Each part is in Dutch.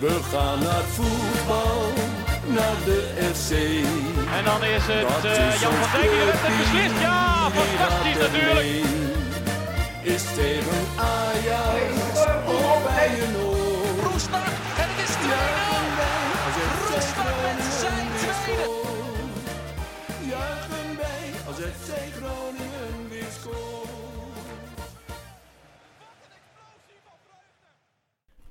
We gaan naar voetbal, naar de FC. En dan is het Dat eh, is Jan van Dijk die het clubteam, beslist. Ja, fantastisch natuurlijk. Is tegen Ajax of bij een oor. Roestak en het is 2-0. Als FC Roestak met zijn tweede. Juichen wij als FC Groningen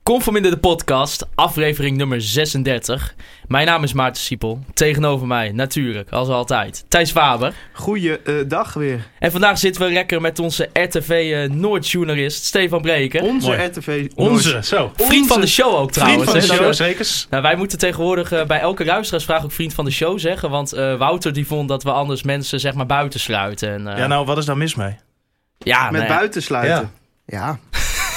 Conforminder de podcast, aflevering nummer 36. Mijn naam is Maarten Siepel. Tegenover mij, natuurlijk, als altijd, Thijs Faber. Goeiedag weer. En vandaag zitten we lekker met onze RTV eh, Noord-journalist Stefan Breken. Onze Mooi. RTV. Onze, zo. Vriend van de show ook trouwens. Vriend van de show, zeker. nou, wij moeten tegenwoordig eh, bij elke luisteraarsvraag ook vriend van de show zeggen. Want eh, Wouter die vond dat we anders mensen zeg maar buiten sluiten. En, eh, Ja, nou, wat is daar mis mee? ja, Met ja. buitensluiten. Ja. ja.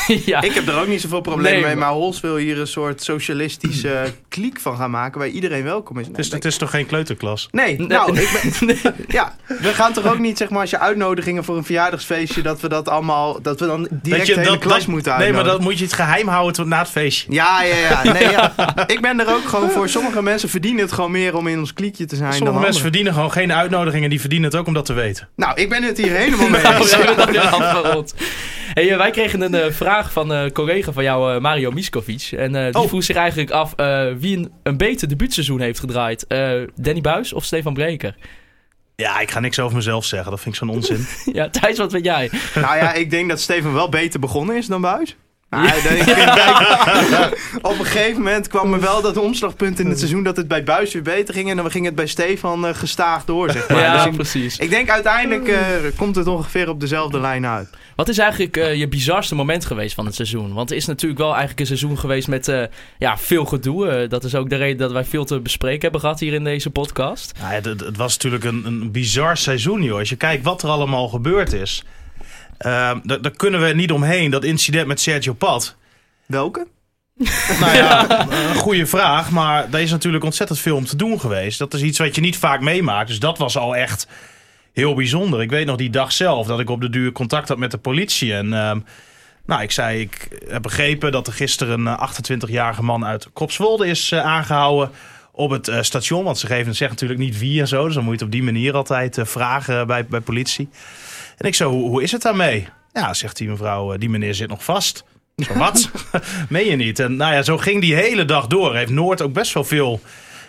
ik heb er ook niet zoveel probleem Nee, mee, maar- Hols wil hier een soort socialistische kliek van gaan maken waar iedereen welkom is. Het is, het is toch geen kleuterklas? Nee, Nee. nou, ik ben, ja, we gaan toch ook niet, zeg maar, als je uitnodigingen voor een verjaardagsfeestje, dat we dat allemaal, dat we dan direct de hele klas moeten Nee, uitnodigen. maar dat moet je het geheim houden tot na het feestje. Ja, ja, ja. Nee, ja. Ik ben er ook gewoon voor. Sommige mensen verdienen het gewoon meer om in ons kliekje te zijn Sommige dan mensen anderen. verdienen gewoon geen uitnodigingen. Die verdienen het ook om dat te weten. Nou, ik ben het hier helemaal mee eens. we hebben dat weer afgerond. Hey, eh, wij kregen een eh, vraag van een collega van jou, eh, Mario Miskovic. En eh, die Oh. vroeg zich eigenlijk af eh, wie een, een beter debuutseizoen heeft gedraaid. Eh, Danny Buis of Stefan Breker? Ja, ik ga niks over mezelf zeggen. Dat vind ik zo'n onzin. ja, Thijs, wat weet jij? Nou ja, ik denk dat Steven wel beter begonnen is dan Buis. Ik kijk, op een gegeven moment kwam er wel dat omslagpunt in het seizoen dat het bij Buis weer beter ging. En dan ging het bij Stefan eh, gestaag door, zeg maar. ja, Dus ik, precies. ik denk uiteindelijk eh, komt het ongeveer op dezelfde lijn uit. Wat is eigenlijk eh, je bizarste moment geweest van het seizoen? Want het is natuurlijk wel eigenlijk een seizoen geweest met eh, ja, veel gedoe. Eh, dat is ook de reden dat wij veel te bespreken hebben gehad hier in deze podcast. Nou ja, het, het was natuurlijk een, een bizar seizoen, joh. Als je kijkt wat er allemaal gebeurd is. Ehm, daar, kunnen we niet omheen. Dat incident met Sergio Pat. Welke? Nou ja, een goede vraag. Maar daar is natuurlijk ontzettend veel om te doen geweest. Dat is iets wat je niet vaak meemaakt. Dus dat was al echt heel bijzonder. Ik weet nog die dag zelf dat ik op de duur contact had met de politie. En ehm, nou, ik zei, ik heb begrepen dat er gisteren een 28-jarige man uit Kopswolde is eh, aangehouden op het eh, station. Want ze geven, zeggen natuurlijk niet wie en zo. Dus dan moet je het op die manier altijd eh, vragen bij, bij politie. En ik zo, hoe, hoe is het daarmee? Ja, zegt die mevrouw, eh, die meneer zit nog vast. Zo, wat? Meen je niet? En nou ja, zo ging die hele dag door. Heeft Noord ook best wel veel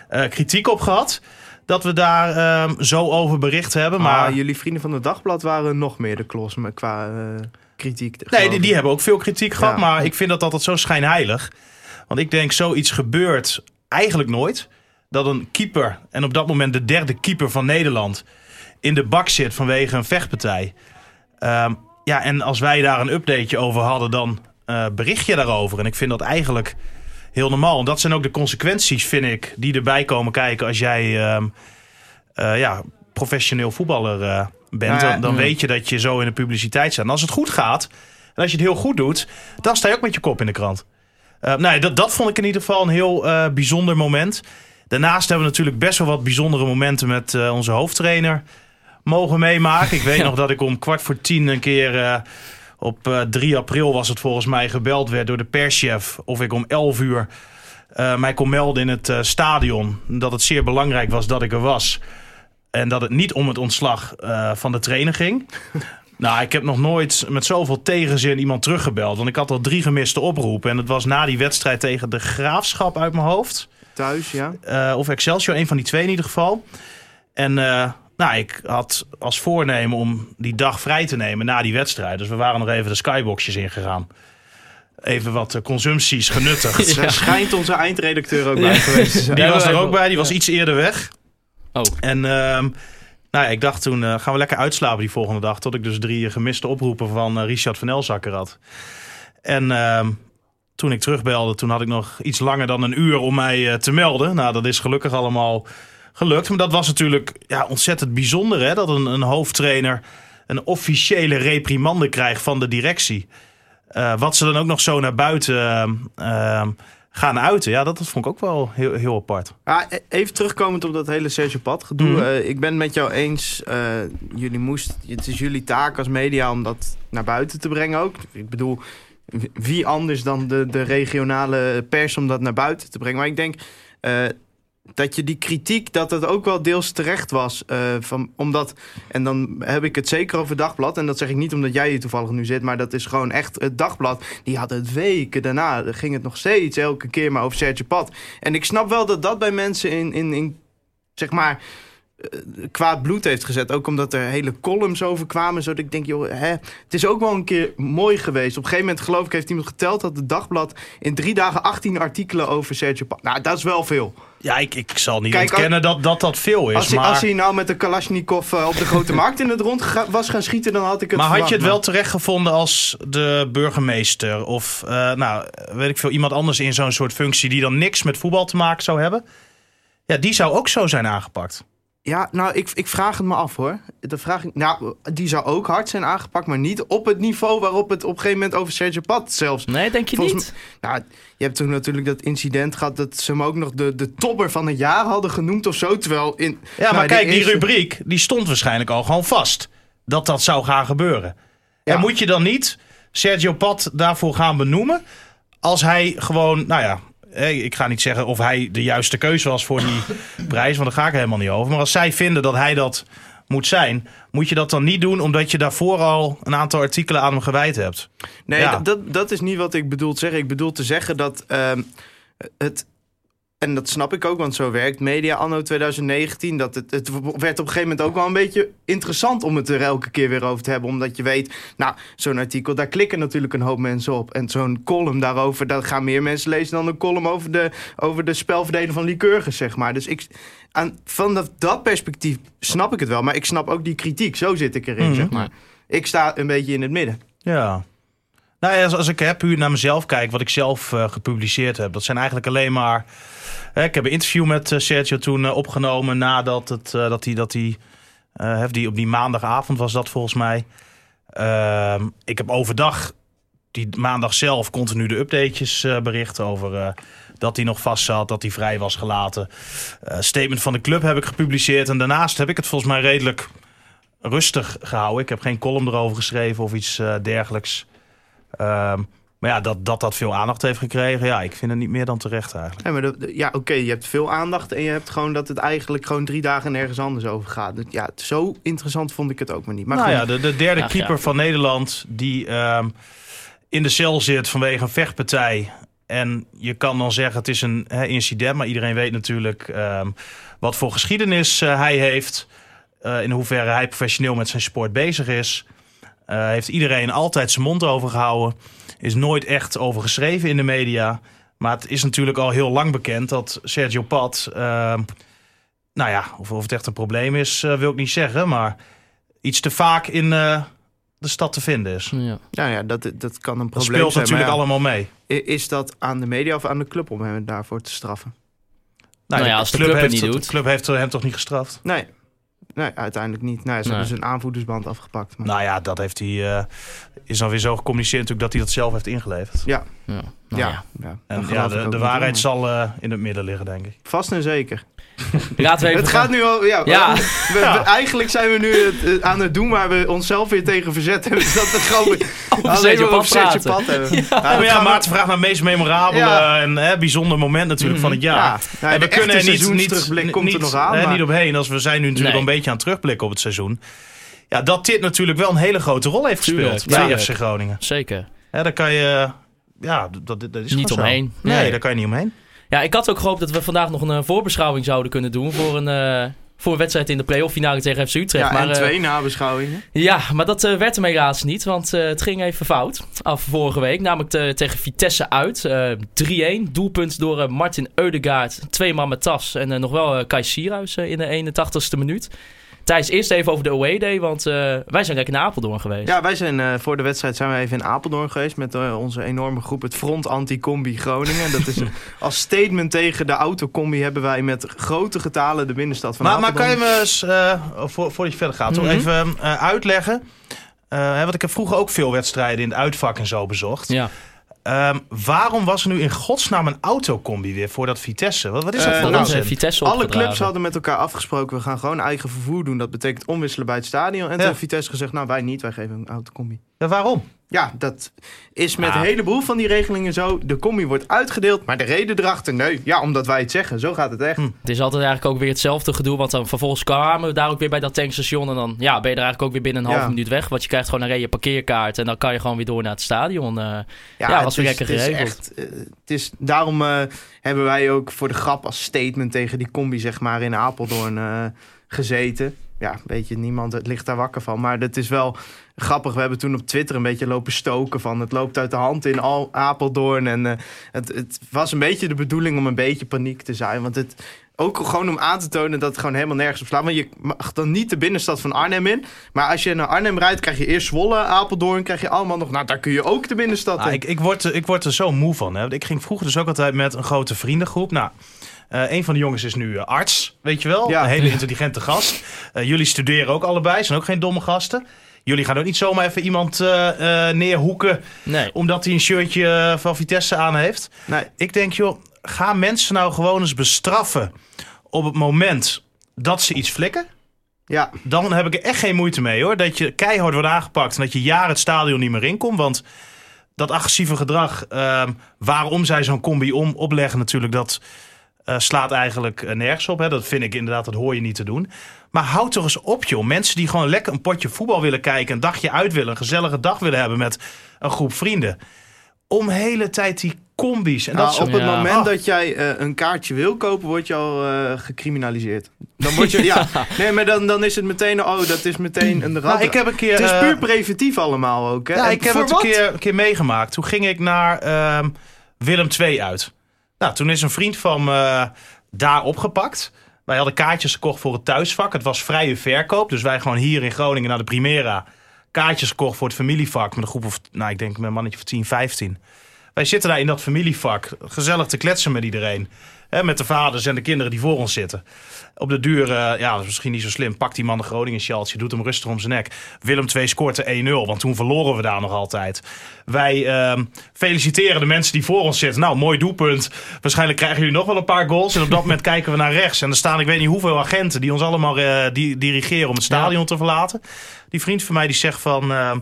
eh, kritiek op gehad. Dat we daar ehm, zo over bericht hebben. Maar Maar jullie vrienden van het dagblad waren nog meer de klos qua eh, kritiek. nee, die, die hebben ook veel kritiek gehad. Maar ik vind dat altijd zo schijnheilig. Want ik denk, zoiets gebeurt eigenlijk nooit. Dat een keeper, en op dat moment de derde keeper van Nederland... in de bak zit vanwege een vechtpartij. Ehm, ja, en als wij daar een updateje over hadden, dan eh, bericht je daarover. En ik vind dat eigenlijk heel normaal. En dat zijn ook de consequenties, vind ik, die erbij komen kijken als jij ehm, eh, ja, professioneel voetballer eh, bent. Nou dan dan mm. weet je dat je zo in de publiciteit staat. En als het goed gaat, en als je het heel goed doet, dan sta je ook met je kop in de krant. Eh, nou, ja, dat, dat vond ik in ieder geval een heel bijzonder moment. Daarnaast hebben we natuurlijk best wel wat bijzondere momenten met onze hoofdtrainer mogen meemaken. Ik weet nog dat ik om kwart voor tien een keer eh, op eh, 3 april was het volgens mij gebeld werd door de perschef of ik om 11 uur eh, mij kon melden in het stadion. Dat het zeer belangrijk was dat ik er was. En dat het niet om het ontslag van de trainer ging. Nou, ik heb nog nooit met zoveel tegenzin iemand teruggebeld. Want ik had al drie gemiste oproepen. En het was na die wedstrijd tegen de Graafschap uit mijn hoofd. Thuis, ja. Of Excelsior, een van die twee in ieder geval. En nou, ik had als voornemen om die dag vrij te nemen na die wedstrijd. Dus we waren nog even de skyboxjes ingegaan. Even wat eh, consumpties genuttigd. Daar schijnt onze eindredacteur ook bij geweest te zijn. Die was er ook bij, die was iets eerder weg. Oh, En ehm, nou ja, ik dacht toen, eh, gaan we lekker uitslapen die volgende dag. Tot ik dus drie gemiste oproepen van eh, Richard van Elzakker had. En ehm, toen ik terugbelde, toen had ik nog iets langer dan een uur om mij te melden. Nou, dat is gelukkig allemaal gelukt. Maar dat was natuurlijk ja, ontzettend bijzonder, hè? Dat een, een hoofdtrainer een officiële reprimande krijgt van de directie. Eh, wat ze dan ook nog zo naar buiten ehm, ehm, gaan uiten. Ja, dat, dat vond ik ook wel heel, heel apart. Ja, e- even terugkomend op dat hele Sergio Pat gedoe. Mhm. Eh, ik ben het met jou eens. eh, jullie moest, het is jullie taak als media om dat naar buiten te brengen ook. Ik bedoel, wie anders dan de, de regionale pers om dat naar buiten te brengen. Maar ik denk eh, dat je die kritiek, dat het ook wel deels terecht was. eh, van, omdat, en dan heb ik het zeker over Dagblad. En dat zeg ik niet omdat jij hier toevallig nu zit. Maar dat is gewoon echt het Dagblad. Die had het weken daarna. Ging het nog steeds elke keer maar over Sergio Pat. En ik snap wel dat dat bij mensen in, in, in zeg maar kwaad bloed heeft gezet. Ook omdat er hele columns over kwamen. Zodat ik denk, joh, hè, het is ook wel een keer mooi geweest. Op een gegeven moment, geloof ik, heeft iemand geteld... dat het Dagblad in drie dagen 18 artikelen over Sergio. Nou, dat is wel veel. Ja, ik, ik zal niet Kijk, ontkennen dat, dat dat veel is. Als, hij, maar als hij nou met de Kalashnikov eh, op de grote markt in het rond ga- was gaan schieten... dan had ik het maar had je het wel terecht gevonden als de burgemeester of eh, nou, weet ik veel, iemand anders in zo'n soort functie die dan niks met voetbal te maken zou hebben? Ja, die zou ook zo zijn aangepakt. Ja, nou, ik, ik vraag het me af hoor. De vraag, nou, die zou ook hard zijn aangepakt... maar niet op het niveau waarop het op een gegeven moment over Sergio Pat zelfs... Nee, denk je Volgens niet? Nou, je hebt toen natuurlijk dat incident gehad... dat ze hem ook nog de, de topper van het jaar hadden genoemd of zo. Terwijl in... Ja, nou, maar de kijk, die eerste- rubriek die stond waarschijnlijk al gewoon vast. Dat dat zou gaan gebeuren. Ja. En moet je dan niet Sergio Pat daarvoor gaan benoemen? Als hij gewoon, nou ja, hé, ik ga niet zeggen of hij de juiste keuze was voor die prijs, want daar ga ik helemaal niet over. Maar als zij vinden dat hij dat moet zijn, moet je dat dan niet doen omdat je daarvoor al een aantal artikelen aan hem gewijd hebt. Nee, Ja. dat, dat, dat is niet wat ik bedoel te zeggen. Ik bedoel te zeggen dat ehm, het... En dat snap ik ook, want zo werkt media anno 2019. Dat het, het werd op een gegeven moment ook wel een beetje interessant om het er elke keer weer over te hebben. Omdat je weet, nou, zo'n artikel, daar klikken natuurlijk een hoop mensen op. En zo'n column daarover, daar gaan meer mensen lezen dan een column over de, over de spelverdeling van Lycurgus, zeg maar. Dus ik, aan, van dat, dat perspectief snap ik het wel. Maar ik snap ook die kritiek. Zo zit ik erin, Mhm. zeg maar. Ik sta een beetje in het midden. Ja. Nou als, als ik hè, puur naar mezelf kijk, wat ik zelf eh, gepubliceerd heb, dat zijn eigenlijk alleen maar. Hè, ik heb een interview met eh, Sergio toen eh, opgenomen nadat het, dat hij, dat hij, die op die maandagavond was dat volgens mij. Ehm, ik heb overdag, die maandag zelf, continu de updates eh, bericht over dat hij nog vast zat, dat hij vrij was gelaten. Statement van de club heb ik gepubliceerd en daarnaast heb ik het volgens mij redelijk rustig gehouden. Ik heb geen column erover geschreven of iets dergelijks. Ehm, maar ja, dat, dat dat veel aandacht heeft gekregen, ja, ik vind het niet meer dan terecht eigenlijk. Ja, maar de- de- ja, oké, je hebt veel aandacht en je hebt gewoon dat het eigenlijk gewoon drie dagen nergens anders over gaat. Dus Ja, zo interessant vond ik het ook maar niet. Maar nou goed, ja, de, de derde Ach, keeper ja. van Nederland die ehm, in de cel zit vanwege een vechtpartij. En je kan dan zeggen het is een hè, incident, maar iedereen weet natuurlijk ehm, wat voor geschiedenis eh, hij heeft. eh, in hoeverre hij professioneel met zijn sport bezig is. Eh, heeft iedereen altijd zijn mond over gehouden. Is nooit echt over geschreven in de media. Maar het is natuurlijk al heel lang bekend dat Sergio Pat. ehm, nou ja, of, of het echt een probleem is, eh, wil ik niet zeggen. Maar iets te vaak in eh, de stad te vinden is. Ja. ja, ja, dat, dat kan een Dat probleem speelt zijn. natuurlijk maar ja, allemaal mee. Is dat aan de media of aan de club om hem daarvoor te straffen? Nou ja, als de club het heeft niet doet. De club heeft hem toch niet gestraft? Nee, nee uiteindelijk niet. Nou, ja, ze Nee. hebben zijn aanvoerdersband afgepakt. Maar... Nou ja, dat heeft hij. eh, is dan weer zo gecommuniceerd natuurlijk dat hij dat zelf heeft ingeleverd. ja, Ja. Nou ja, ja. ja. En ja, de, de waarheid zal eh, in het midden liggen, denk ik. Vast en zeker. Laten we even Het gaan- gaat nu al. Ja, Ja. we- we- eigenlijk zijn we nu het, aan het doen waar we onszelf weer tegen verzetten. Dus dat we gewoon alleen maar Sergio praten. Pat hebben. Ja, Nou ja, we- Maarten vraagt naar het meest memorabele Ja. en hè, bijzonder moment natuurlijk van het jaar. Ja, nou, en we kunnen er niet, niet, seizoensterugblik komt niet, er nog aan. hè, maar- niet omheen. Als we zijn nu natuurlijk Nee. al een beetje aan het terugblikken op het seizoen. Ja, dat dit natuurlijk wel een hele grote rol heeft gespeeld Tuurlijk, bij tuurlijk. FC Groningen. Zeker. Hè, daar kan je... Ja, dat, dat is Niet omheen. Nee, Nee. daar kan je niet omheen. Ja, ik had ook gehoopt dat we vandaag nog een eh, voorbeschouwing zouden kunnen doen voor een, eh, voor een wedstrijd in de play-off finale tegen FC Utrecht. Ja, maar, en eh, twee nabeschouwingen. Ja, maar dat werd hem helaas niet, want het ging even fout. Af vorige week, namelijk te- tegen Vitesse uit. eh 3-1, doelpunt door Martin Eudegaard, twee man met tas en nog wel Kai Sierhuis in de 81ste minuut. Thijs, eerst even over de away day, want eh, wij zijn lekker naar Apeldoorn geweest. Ja, wij zijn eh, voor de wedstrijd zijn we even in Apeldoorn geweest met eh, onze enorme groep, het Front Anti-Combi Groningen. Dat is een- als statement tegen de autocombi hebben wij met grote getalen de binnenstad van Maar, maar Apeldoorn. kan je me eens, eh, voor, voordat je verder gaat, toch Mhm. even eh, uitleggen. Eh, hè, want ik heb vroeger ook veel wedstrijden in het uitvak en zo bezocht. Ja. Ehm, waarom was er nu in godsnaam een autocombi weer voor dat Vitesse? Wat, wat is dat Eh, voor nou, Vitesse Alle clubs hadden met elkaar afgesproken, we gaan gewoon eigen vervoer doen. Dat betekent omwisselen bij het stadion. En toen heeft Vitesse gezegd, nou wij niet, wij geven een autocombi. Ja, waarom? Ja, dat is met Ah. een heleboel van die regelingen zo. De combi wordt uitgedeeld, maar de reden erachter, nee. Ja, omdat wij het zeggen. Zo gaat het echt. Hm. Het is altijd eigenlijk ook weer hetzelfde gedoe. Want dan vervolgens kwamen we daar ook weer bij dat tankstation. En dan ja, ben je er eigenlijk ook weer binnen een Ja. minuut weg. Want je krijgt gewoon een reden parkeerkaart. En dan kan je gewoon weer door naar het stadion. eh. Ja, was weer is- lekker het is geregeld. echt, eh, het is, daarom eh, hebben wij ook voor de grap als statement tegen die combi, zeg maar, in Apeldoorn eh, gezeten. Ja, weet je, niemand het ligt daar wakker van. Maar het is wel grappig. We hebben toen op Twitter een beetje lopen stoken van het loopt uit de hand in Al Apeldoorn. En eh, het, het was een beetje de bedoeling om een beetje paniek te zijn. Want het, ook gewoon om aan te tonen dat het gewoon helemaal nergens op slaat. Want je mag dan niet de binnenstad van Arnhem in. Maar als je naar Arnhem rijdt, krijg je eerst Zwolle, Apeldoorn. Krijg je allemaal nog. Nou, daar kun je ook de binnenstad Ah, in. ik, ik, word, er- ik word er zo moe van. Hè. Ik ging vroeger dus ook altijd met een grote vriendengroep. Nou, eh, een van de jongens is nu eh, arts, weet je wel. Ja. Een hele intelligente gast. Eh, jullie studeren ook allebei, zijn ook geen domme gasten. Jullie gaan ook niet zomaar even iemand neerhoeken... Nee. omdat hij een shirtje van Vitesse aan heeft. Nee. Ik denk, joh, ga mensen nou gewoon eens bestraffen... op het moment dat ze iets flikken. Ja, Dan heb ik er echt geen moeite mee hoor. Dat je keihard wordt aangepakt en dat je jaren het stadion niet meer inkomt. Want dat agressieve gedrag, ehm, waarom zij zo'n combi om, opleggen natuurlijk, dat eh, slaat eigenlijk eh, nergens op. Hè. Dat vind ik inderdaad, dat hoor je niet te doen. Maar houd toch eens op joh. Mensen die gewoon lekker een potje voetbal willen kijken, een dagje uit willen, een gezellige dag willen hebben met een groep vrienden. Om de hele tijd die combi's. En dat Nou, op het Ja. moment dat jij eh, een kaartje wil kopen, word je al eh, gecriminaliseerd. Dan word je, ja. Nee, maar dan, dan is het meteen, oh, dat is meteen een Nou, rad. ik heb een keer. het is puur preventief allemaal ook. Hè? Ja, En ik heb het een wat? keer, een keer meegemaakt. Toen ging ik naar ehm, Willem II uit. Nou, toen is een vriend van me daar opgepakt. Wij hadden kaartjes gekocht voor het thuisvak. Het was vrije verkoop. Dus wij gewoon hier in Groningen naar de Primera. Kaartjes gekocht voor het familievak. Met een groep of, nou ik denk met een mannetje van 10, 15. Wij zitten daar in dat familievak. Gezellig te kletsen met iedereen. Hè, met de vaders en de kinderen die voor ons zitten. Op de duur, eh, ja, dat is misschien niet zo slim. Pakt die man de Groningen sjaaltje, doet hem rustig om zijn nek. Willem II scoort de 1-0, want toen verloren we daar nog altijd. Wij ehm, feliciteren de mensen die voor ons zitten. Nou, mooi doelpunt. Waarschijnlijk krijgen jullie nog wel een paar goals. En op dat moment kijken we naar rechts. En er staan, ik weet niet hoeveel agenten die ons allemaal eh, die, dirigeren om het stadion te verlaten. Die vriend van mij die zegt van, ehm,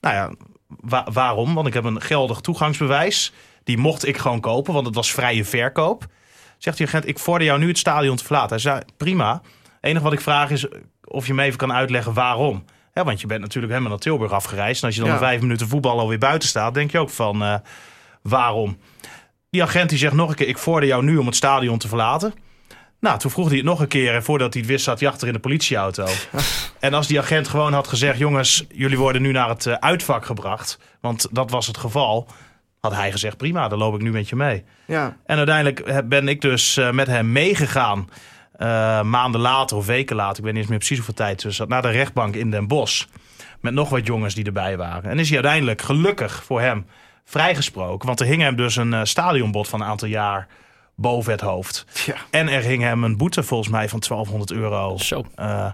nou ja, wa- waarom? Want ik heb een geldig toegangsbewijs. Die mocht ik gewoon kopen, want het was vrije verkoop. Zegt die agent, ik vorder jou nu het stadion te verlaten. Hij zei, prima. Het enige wat ik vraag is of je me even kan uitleggen waarom. Want je bent natuurlijk helemaal naar Tilburg afgereisd. En als je dan Ja. vijf minuten voetbal alweer buiten staat, denk je ook van eh, waarom. Die agent die zegt nog een keer, ik vorder jou nu om het stadion te verlaten. Nou, toen vroeg hij het nog een keer en voordat hij het wist zat hij achter in de politieauto. en als die agent gewoon had gezegd, jongens, jullie worden nu naar het eh, uitvak gebracht. Want dat was het geval. Had hij gezegd, prima, dan loop ik nu met je mee. Ja, En uiteindelijk heb- ben ik dus eh, met hem meegegaan. eh, maanden later of weken later, ik weet niet eens meer precies hoeveel tijd. Dus naar de rechtbank in Den Bosch. Met nog wat jongens die erbij waren. En is hij uiteindelijk gelukkig voor hem vrijgesproken. Want er hing hem dus een eh, stadionbod van een aantal jaar boven het hoofd. ja. En er hing hem een boete volgens mij van 1200 euro Zo. eh, ja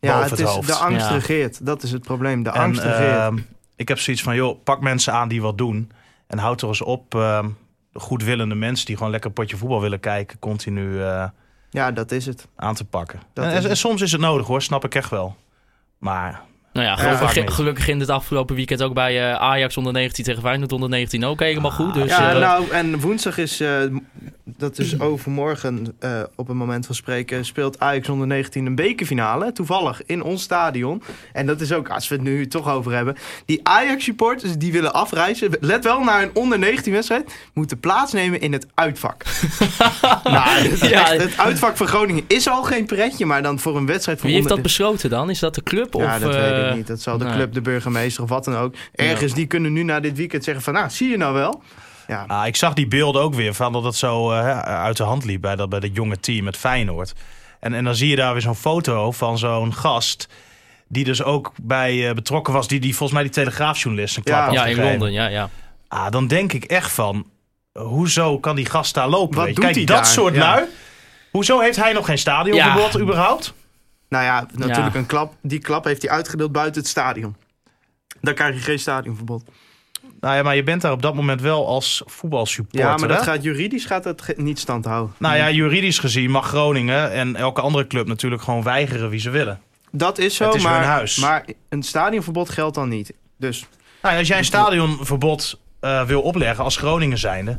boven het het, is, hoofd. de angst Ja. regeert. Dat is het probleem. De En, angst regeert. ehm, ik heb zoiets van, joh, pak mensen aan die wat doen. En houd er eens op ehm, goedwillende mensen die gewoon lekker een potje voetbal willen kijken, continu eh, ja, dat is het. aan te pakken. En, soms is het nodig hoor, snap ik echt wel. Maar Nou ja, Ja, gelukkig, niet. gelukkig in het afgelopen weekend ook bij eh, Ajax onder 19 tegen Feyenoord onder 19 ook helemaal goed. Dus, ja, eh, nou, en woensdag is, eh, dat is overmorgen eh, op het moment van spreken, speelt Ajax onder 19 een bekerfinale. Toevallig in ons stadion. En dat is ook, als we het nu toch over hebben, die Ajax-supporters die willen afreizen, let wel naar een onder 19 wedstrijd, moeten plaatsnemen in het uitvak. nou, is Ja. echt- het uitvak van Groningen is al geen pretje, maar dan voor een wedstrijd van wie heeft dat besloten dan? Is dat de club? Ja, of, dat eh, weet ik niet. Dat zal de club, de burgemeester of wat dan ook. Ergens, die kunnen nu na dit weekend zeggen van, nou, zie je nou wel? Ja, ah, ik zag die beelden ook weer van dat het zo eh, uit de hand liep bij dat, bij dat jonge team met Feyenoord. En, en dan zie je daar weer zo'n foto van zo'n gast die dus ook bij eh, betrokken was, die, die volgens mij die telegraafjournalist een klap Ja. had Ja, in gegeven. Londen, ja, ja. Ah, dan denk ik echt van, hoezo kan die gast daar lopen? Wat doet Kijk, hij dat daar? soort Ja. lui. Hoezo heeft hij nog geen stadionverbod Ja. überhaupt? Nou ja, natuurlijk Ja. een klap. Die klap heeft hij uitgedeeld buiten het stadion. Dan krijg je geen stadionverbod. Nou ja, maar je bent daar op dat moment wel als voetbalsupporter. Ja, maar dat hè? gaat juridisch gaat dat ge- niet stand houden. Nou ja, juridisch gezien mag Groningen en elke andere club natuurlijk gewoon weigeren wie ze willen. Dat is zo, Het is maar, hun huis. maar een stadionverbod geldt dan niet. Dus Nou, als jij een stadionverbod eh, wil opleggen als Groningen zijnde,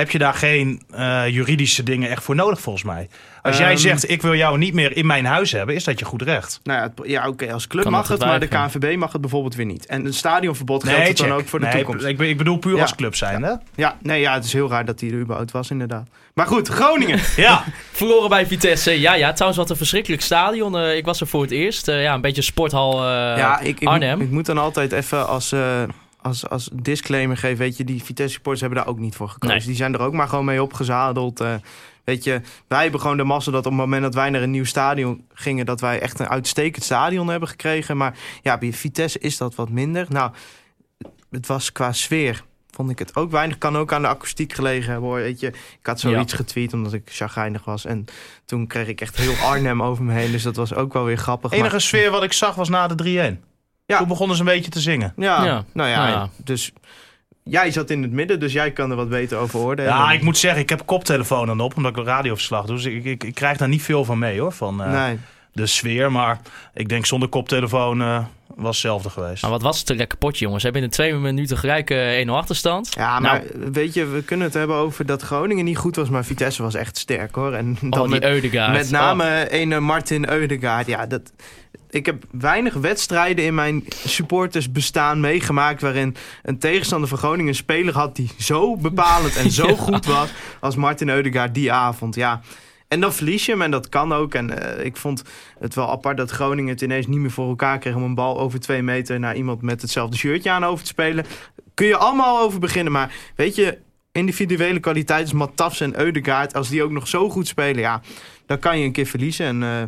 heb je daar geen eh, juridische dingen echt voor nodig volgens mij. Als jij Ehm. zegt, ik wil jou niet meer in mijn huis hebben, is dat je goed recht. Nou ja, ja oké, als club Kan mag het, maar de. KNVB mag het bijvoorbeeld weer niet. En een stadionverbod geldt het dan ook voor de Nee, toekomst. Ik, ik bedoel puur Ja. als club zijnde. Ja, nee, ja, het is heel raar dat hij er überhaupt was, inderdaad. Maar goed, Groningen. Ja, Verloren bij Vitesse. Ja, ja, trouwens wat een verschrikkelijk stadion. Eh, ik was er voor het eerst. Eh, ja, een beetje sporthal eh, ja, ik, ik, Arnhem. Moet, ik moet dan altijd even als, eh, als, als disclaimer geven. Weet je, die Vitesse supporters hebben daar ook niet voor gekozen. Nee. Die zijn er ook maar gewoon mee opgezadeld. eh. weet je, wij hebben gewoon de massa dat op het moment dat wij naar een nieuw stadion gingen... dat wij echt een uitstekend stadion hebben gekregen. Maar ja, bij Vitesse is dat wat minder. Nou, het was qua sfeer... Vond ik het ook weinig. Kan ook aan de akoestiek gelegen hebben hoor. Weet je, ik had zoiets getweet omdat ik chagrijnig was. En toen kreeg ik echt heel Arnhem over me heen. Dus dat was ook wel weer grappig. de enige maar- sfeer wat ik zag was na de 3-1. Ja. Toen begonnen ze een beetje te zingen. Ja, Ja. nou ja, Nou ja. dus jij zat in het midden, dus jij kan er wat beter over oordelen. Ja, ik moet zeggen, ik heb koptelefoon dan op, omdat ik een radioverslag doe. Dus ik, ik, ik krijg daar niet veel van mee hoor, van eh, Nee. de sfeer. Maar ik denk zonder koptelefoon eh, was hetzelfde geweest. Maar wat was het een lekker potje, jongens. Ze hebben in twee minuten gelijk eh 1-0 achterstand. Ja, Nou. maar weet je, we kunnen het hebben over dat Groningen niet goed was, maar Vitesse was echt sterk hoor. En dan Oh, die met, Eudegaard. met name Oh. een Martin Eudegaard. Ja, dat, ik heb weinig wedstrijden in mijn supportersbestaan meegemaakt waarin een tegenstander van Groningen een speler had die zo bepalend en zo Ja. goed was als Martin Eudegaard die avond. Ja. En dan verlies je hem en dat kan ook. En eh, ik vond het wel apart dat Groningen het ineens niet meer voor elkaar kreeg om een bal over twee meter naar iemand met hetzelfde shirtje aan over te spelen. Kun je allemaal over beginnen, maar weet je, individuele kwaliteit is Matafs en Eudegaard. Als die ook nog zo goed spelen, ja, dan kan je een keer verliezen. En eh,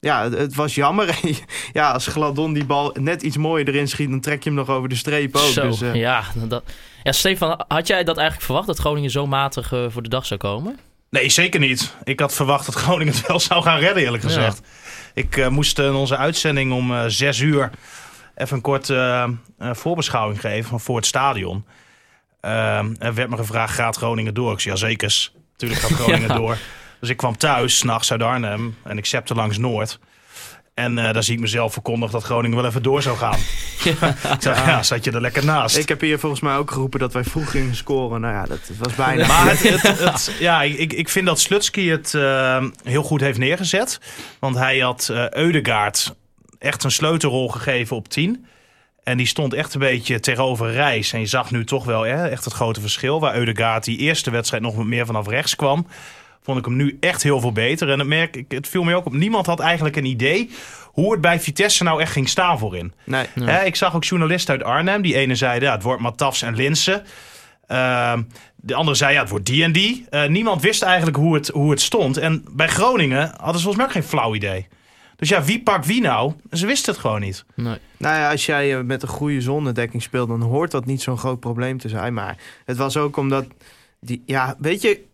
ja, het, was jammer. ja, als Gladon die bal net iets mooier erin schiet, dan trek je hem nog over de streep ook. Zo, dus, eh, ja, dat, ja, Stefan, had jij dat eigenlijk verwacht dat Groningen zo matig voor de dag zou komen? Nee, zeker niet. Ik had verwacht dat Groningen het wel zou gaan redden, eerlijk gezegd. Ik eh, moest in onze uitzending om eh, zes uur even een korte eh, eh, voorbeschouwing geven van voor het stadion. Er werd me gevraagd, gaat Groningen door? Ik zei, ja zekers. Natuurlijk gaat Groningen Ja. door. Dus ik kwam thuis, s'nachts uit Arnhem. En ik zepte langs Noord. En eh, daar zie ik mezelf verkondigd dat Groningen wel even door zou gaan. ik zei, ja, zat je er lekker naast. Ik heb hier volgens mij ook geroepen dat wij vroeg gingen scoren. Nou ja, dat was bijna. Maar het, het, het- ja, ik, ik vind dat Slutsky het eh, heel goed heeft neergezet. Want hij had eh Eudegaard echt een sleutelrol gegeven op 10. En die stond echt een beetje tegenover Reis. En je zag nu toch wel hè, echt het grote verschil. Waar Eudegaard die eerste wedstrijd nog wat meer vanaf rechts kwam. Vond ik hem nu echt heel veel beter. En het, merk, ik, het viel me ook op. Niemand had eigenlijk een idee hoe het bij Vitesse nou echt ging staan voorin. Nee. Hè, ik zag ook journalisten uit Arnhem. Die ene zei, ja, het wordt Matafs en Linsen. Ehm, de andere zei, ja, het wordt die en die. Eh, niemand wist eigenlijk hoe het, hoe het stond. En bij Groningen hadden ze volgens mij ook geen flauw idee. Dus ja, wie pakt wie nou? Ze wisten het gewoon niet. Nee. Nou ja, als jij eh, met een goede zonnedekking speelt, dan hoort dat niet zo'n groot probleem te zijn. Maar het was ook omdat, die, ja, weet je,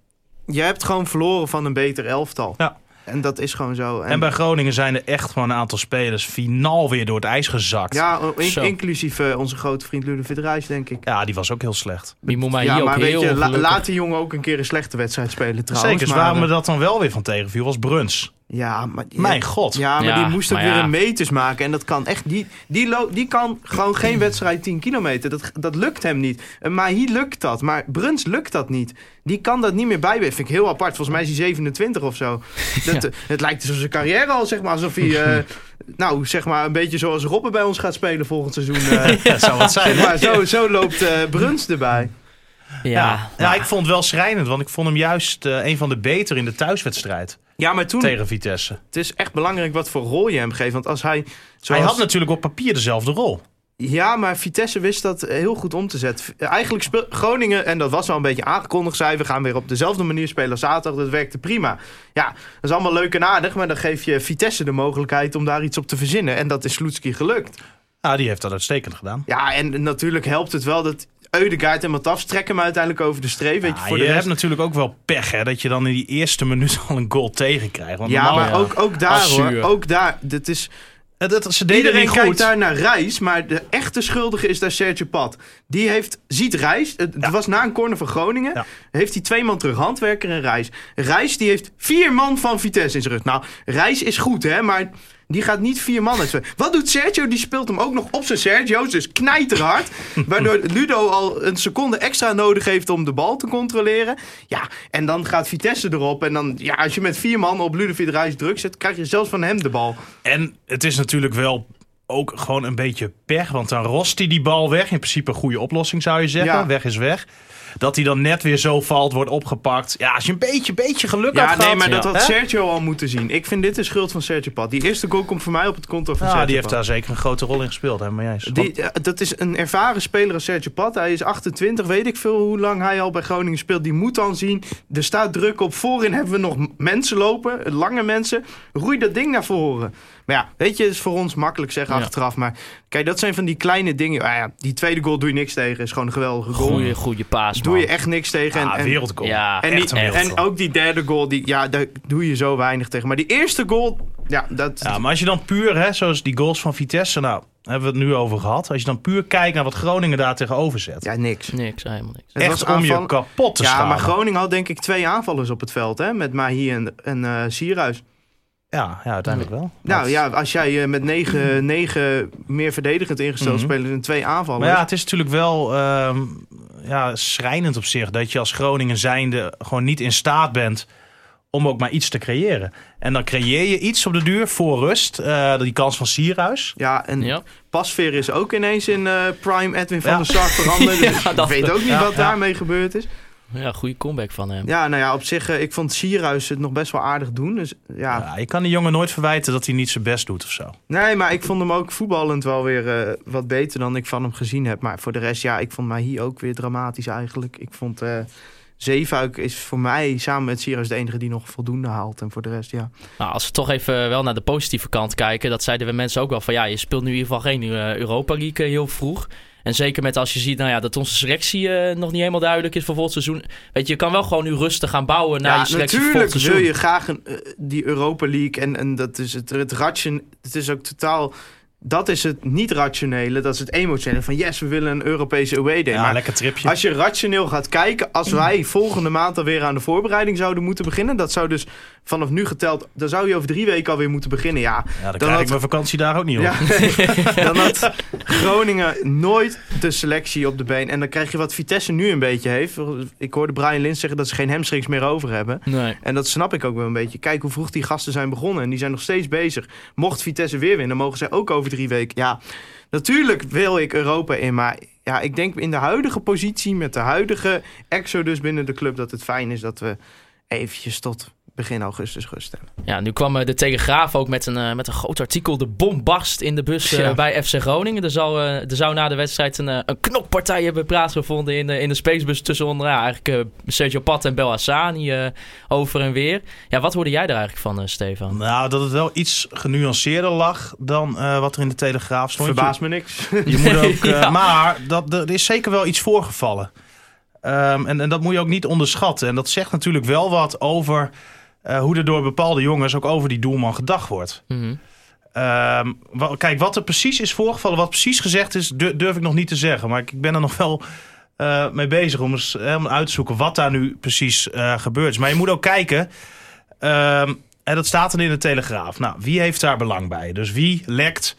je hebt gewoon verloren van een beter elftal. Ja. En dat is gewoon zo. En, bij Groningen zijn er echt gewoon een aantal spelers finaal weer door het ijs gezakt. Ja, ja, in- inclusief eh, onze grote vriend Ludovic Reis, denk ik. die was ook heel slecht. Die moet mij ja, hier maar ook weet heel je, la- laat die jongen ook een keer een slechte wedstrijd spelen trouwens. Zeker, dus maar, waarom me eh, dat dan wel weer van tegenviel was Bruns. Ja, maar, Mijn god. Ja, maar Ja, die moest ook maar weer ja. een meters maken. En dat kan echt die, die, lo- die kan gewoon geen wedstrijd 10 kilometer. Dat, dat lukt hem niet. En Mahi lukt dat. Maar Bruns lukt dat niet. Die kan dat niet meer bijbenen. Vind ik heel apart. Volgens mij is hij 27 of zo. Dat, Ja. eh, Het lijkt alsof zijn carrière al, zeg maar, alsof hij... eh, nou, zeg maar, een beetje zoals Robben bij ons gaat spelen volgend seizoen. eh. Ja, zou wat zijn. zeg maar, zo, zo loopt eh, Bruns erbij. Ja, Ja, ja, ik vond het wel schrijnend, want ik vond hem juist eh, een van de beter in de thuiswedstrijd Ja, maar toen... tegen Vitesse. Het is echt belangrijk wat voor rol je hem geeft. Want als hij... Zoals, Hij had natuurlijk op papier dezelfde rol. Ja, maar Vitesse wist dat heel goed om te zetten. Eigenlijk speel Groningen, en dat was al een beetje aangekondigd, zei we gaan weer op dezelfde manier spelen zaterdag. Dat werkte prima. Ja, dat is allemaal leuk en aardig, maar dan geef je Vitesse de mogelijkheid om daar iets op te verzinnen. En dat is Sloetski gelukt. Ja, die heeft dat uitstekend gedaan. Ja, en natuurlijk helpt het wel dat Eudegaard en Matafs trekken hem uiteindelijk over de streep. Weet je, Ja, voor je de hebt natuurlijk ook wel pech, hè, dat je dan in die eerste minuut al een goal tegenkrijgt. Want Ja, maar ja. ook, ook daar hoor. Ook daar. Dit is, het- ze deden Iedereen kijkt goed. daar naar Reis, maar de echte schuldige is daar Sergio Pat. Die heeft, ziet Reis, het Ja. was na een corner van Groningen, Ja. heeft hij twee man terug, Handwerker en Reis. Reis die heeft vier man van Vitesse in zijn rug. Nou, Reis is goed hè, maar Die gaat niet vier man uitspelen. Wat doet Sergio? Die speelt hem ook nog op zijn Sergio's, dus knijterhard. waardoor Ludo al een seconde extra nodig heeft om de bal te controleren. Ja, en dan gaat Vitesse erop. En dan, ja, als je met vier man op Ludovic Reis druk zet, krijg je zelfs van hem de bal. En het is natuurlijk wel ook gewoon een beetje pech. Want dan rost hij die bal weg. In principe een goede oplossing zou je zeggen. Ja. Weg is weg. Dat hij dan net weer zo valt, wordt opgepakt. Ja, als je een beetje, beetje geluk had Ja, gehad. nee, maar dat had? Sergio al moeten zien. Ik vind dit de schuld van Sergio Pat. Die eerste goal komt voor mij op het konto van Ja, Sergio die heeft Pat. daar zeker een grote rol in gespeeld. Hè, maar jij Die, dat is een ervaren speler als Sergio Pat. Hij is 28, weet ik veel hoe lang hij al bij Groningen speelt. Die moet dan zien, er staat druk op. Voorin hebben we nog mensen lopen, lange mensen. Roei dat ding naar voren. Maar ja, weet je, is voor ons makkelijk zeggen Ja. achteraf. Maar kijk, dat zijn van die kleine dingen. Ah ja, die tweede goal doe je niks tegen. Is gewoon een geweldige goal. Goeie, goede paas, Doe je echt niks tegen. En, Ah, en, wereldgoal. Ja, en, echt die- een en ook die derde goal, die, ja, daar doe je zo weinig tegen. Maar die eerste goal, ja, dat... Ja, maar als je dan puur, hè, zoals die goals van Vitesse, nou, hebben we het nu over gehad. Als je dan puur kijkt naar wat Groningen daar tegenover zet. ja, niks. Niks, helemaal niks. Het echt was om aanval- je kapot te Ja, staan. maar Groningen had denk ik twee aanvallers op het veld, hè? Met Mahi en, en eh, Sierhuis. Ja, ja, uiteindelijk wel. Nou Dat- ja, als jij eh, met negen, negen meer verdedigend ingesteld Mhm. spelers en twee aanvallers... Maar ja, het is natuurlijk wel ehm, ja, schrijnend op zich dat je als Groningen zijnde gewoon niet in staat bent om ook maar iets te creëren. En dan creëer je iets op de duur voor rust. eh, die kans van Sierhuis. Ja, en Ja. Pasveer is ook ineens in eh, prime Edwin van Ja. der Sar veranderd. Dus Ja, ik dat- weet ook niet ja, wat ja. daarmee gebeurd is. Ja, goede comeback van hem. Ja, nou ja, op zich, eh, ik vond Sierhuis het nog best wel aardig doen. Dus ja, Ja, je kan die jongen nooit verwijten dat hij niet zijn best doet of zo. nee, maar ik vond hem ook voetballend wel weer eh, wat beter dan ik van hem gezien heb. Maar voor de rest, ja, ik vond Mahi ook weer dramatisch eigenlijk. Ik vond eh Zeefuik is voor mij samen met Sierhuis de enige die nog voldoende haalt. En voor de rest, ja. Nou, als we toch even wel naar de positieve kant kijken, dat zeiden we mensen ook wel van ja, je speelt nu in ieder geval geen Europa League heel vroeg. En zeker met als je ziet nou ja, dat onze selectie eh, nog niet helemaal duidelijk is voor volgend seizoen. Weet je, je kan wel gewoon nu rustig gaan bouwen naar ja, je selectie voor natuurlijk wil je graag een, eh, die Europa League en, en dat is het, het ration. Het is ook totaal. Dat is het niet rationele, dat is het emotionele. Van yes, we willen een Europese away day. Ja, maar lekker tripje. als je rationeel gaat kijken, als wij volgende maand alweer aan de voorbereiding zouden moeten beginnen, dat zou dus vanaf nu geteld, dan zou je over drie weken alweer moeten beginnen. Ja, Ja, dan, dan krijg had- ik mijn vakantie daar ook niet op. ja dan had Groningen nooit de selectie op de been. En dan krijg je wat Vitesse nu een beetje heeft. Ik hoorde Brian Lins zeggen dat ze geen hamstrings meer over hebben. Nee. En dat snap ik ook wel een beetje. Kijk hoe vroeg die gasten zijn begonnen. En die zijn nog steeds bezig. Mocht Vitesse weer winnen, mogen zij ook over drie weken. Ja, natuurlijk wil ik Europa in. Maar ja, ik denk in de huidige positie, met de huidige exodus binnen de club, dat het fijn is dat we eventjes tot begin augustus rust hebben. Ja, nu kwam eh, de Telegraaf ook met een, eh, met een groot artikel. De bom barst in de bus eh, Ja. bij FC Groningen. Er, zal, eh, er zou na de wedstrijd een, een knokpartij hebben plaatsgevonden in de, in de spacebus tussen onder, ja, eigenlijk Sergio Pat en Bel Hassani eh, over en weer. Ja, wat hoorde jij daar eigenlijk van, eh, Stefan? Nou, dat het wel iets genuanceerder lag dan eh, wat er in de Telegraaf stond. Verbaast me niks. Je moet ook, Ja. Maar dat, er is zeker wel iets voorgevallen. Ehm, en, en dat moet je ook niet onderschatten. En dat zegt natuurlijk wel wat over eh, hoe er door bepaalde jongens ook over die doelman gedacht wordt. Mhm. Ehm, kijk, wat er precies is voorgevallen, wat precies gezegd is, du- durf ik nog niet te zeggen. Maar ik, ik ben er nog wel eh, mee bezig om eens eh, om uit te zoeken wat daar nu precies eh, gebeurt. is. Maar je moet ook kijken. ehm, en dat staat dan in de Telegraaf. Nou, wie heeft daar belang bij? Dus wie lekt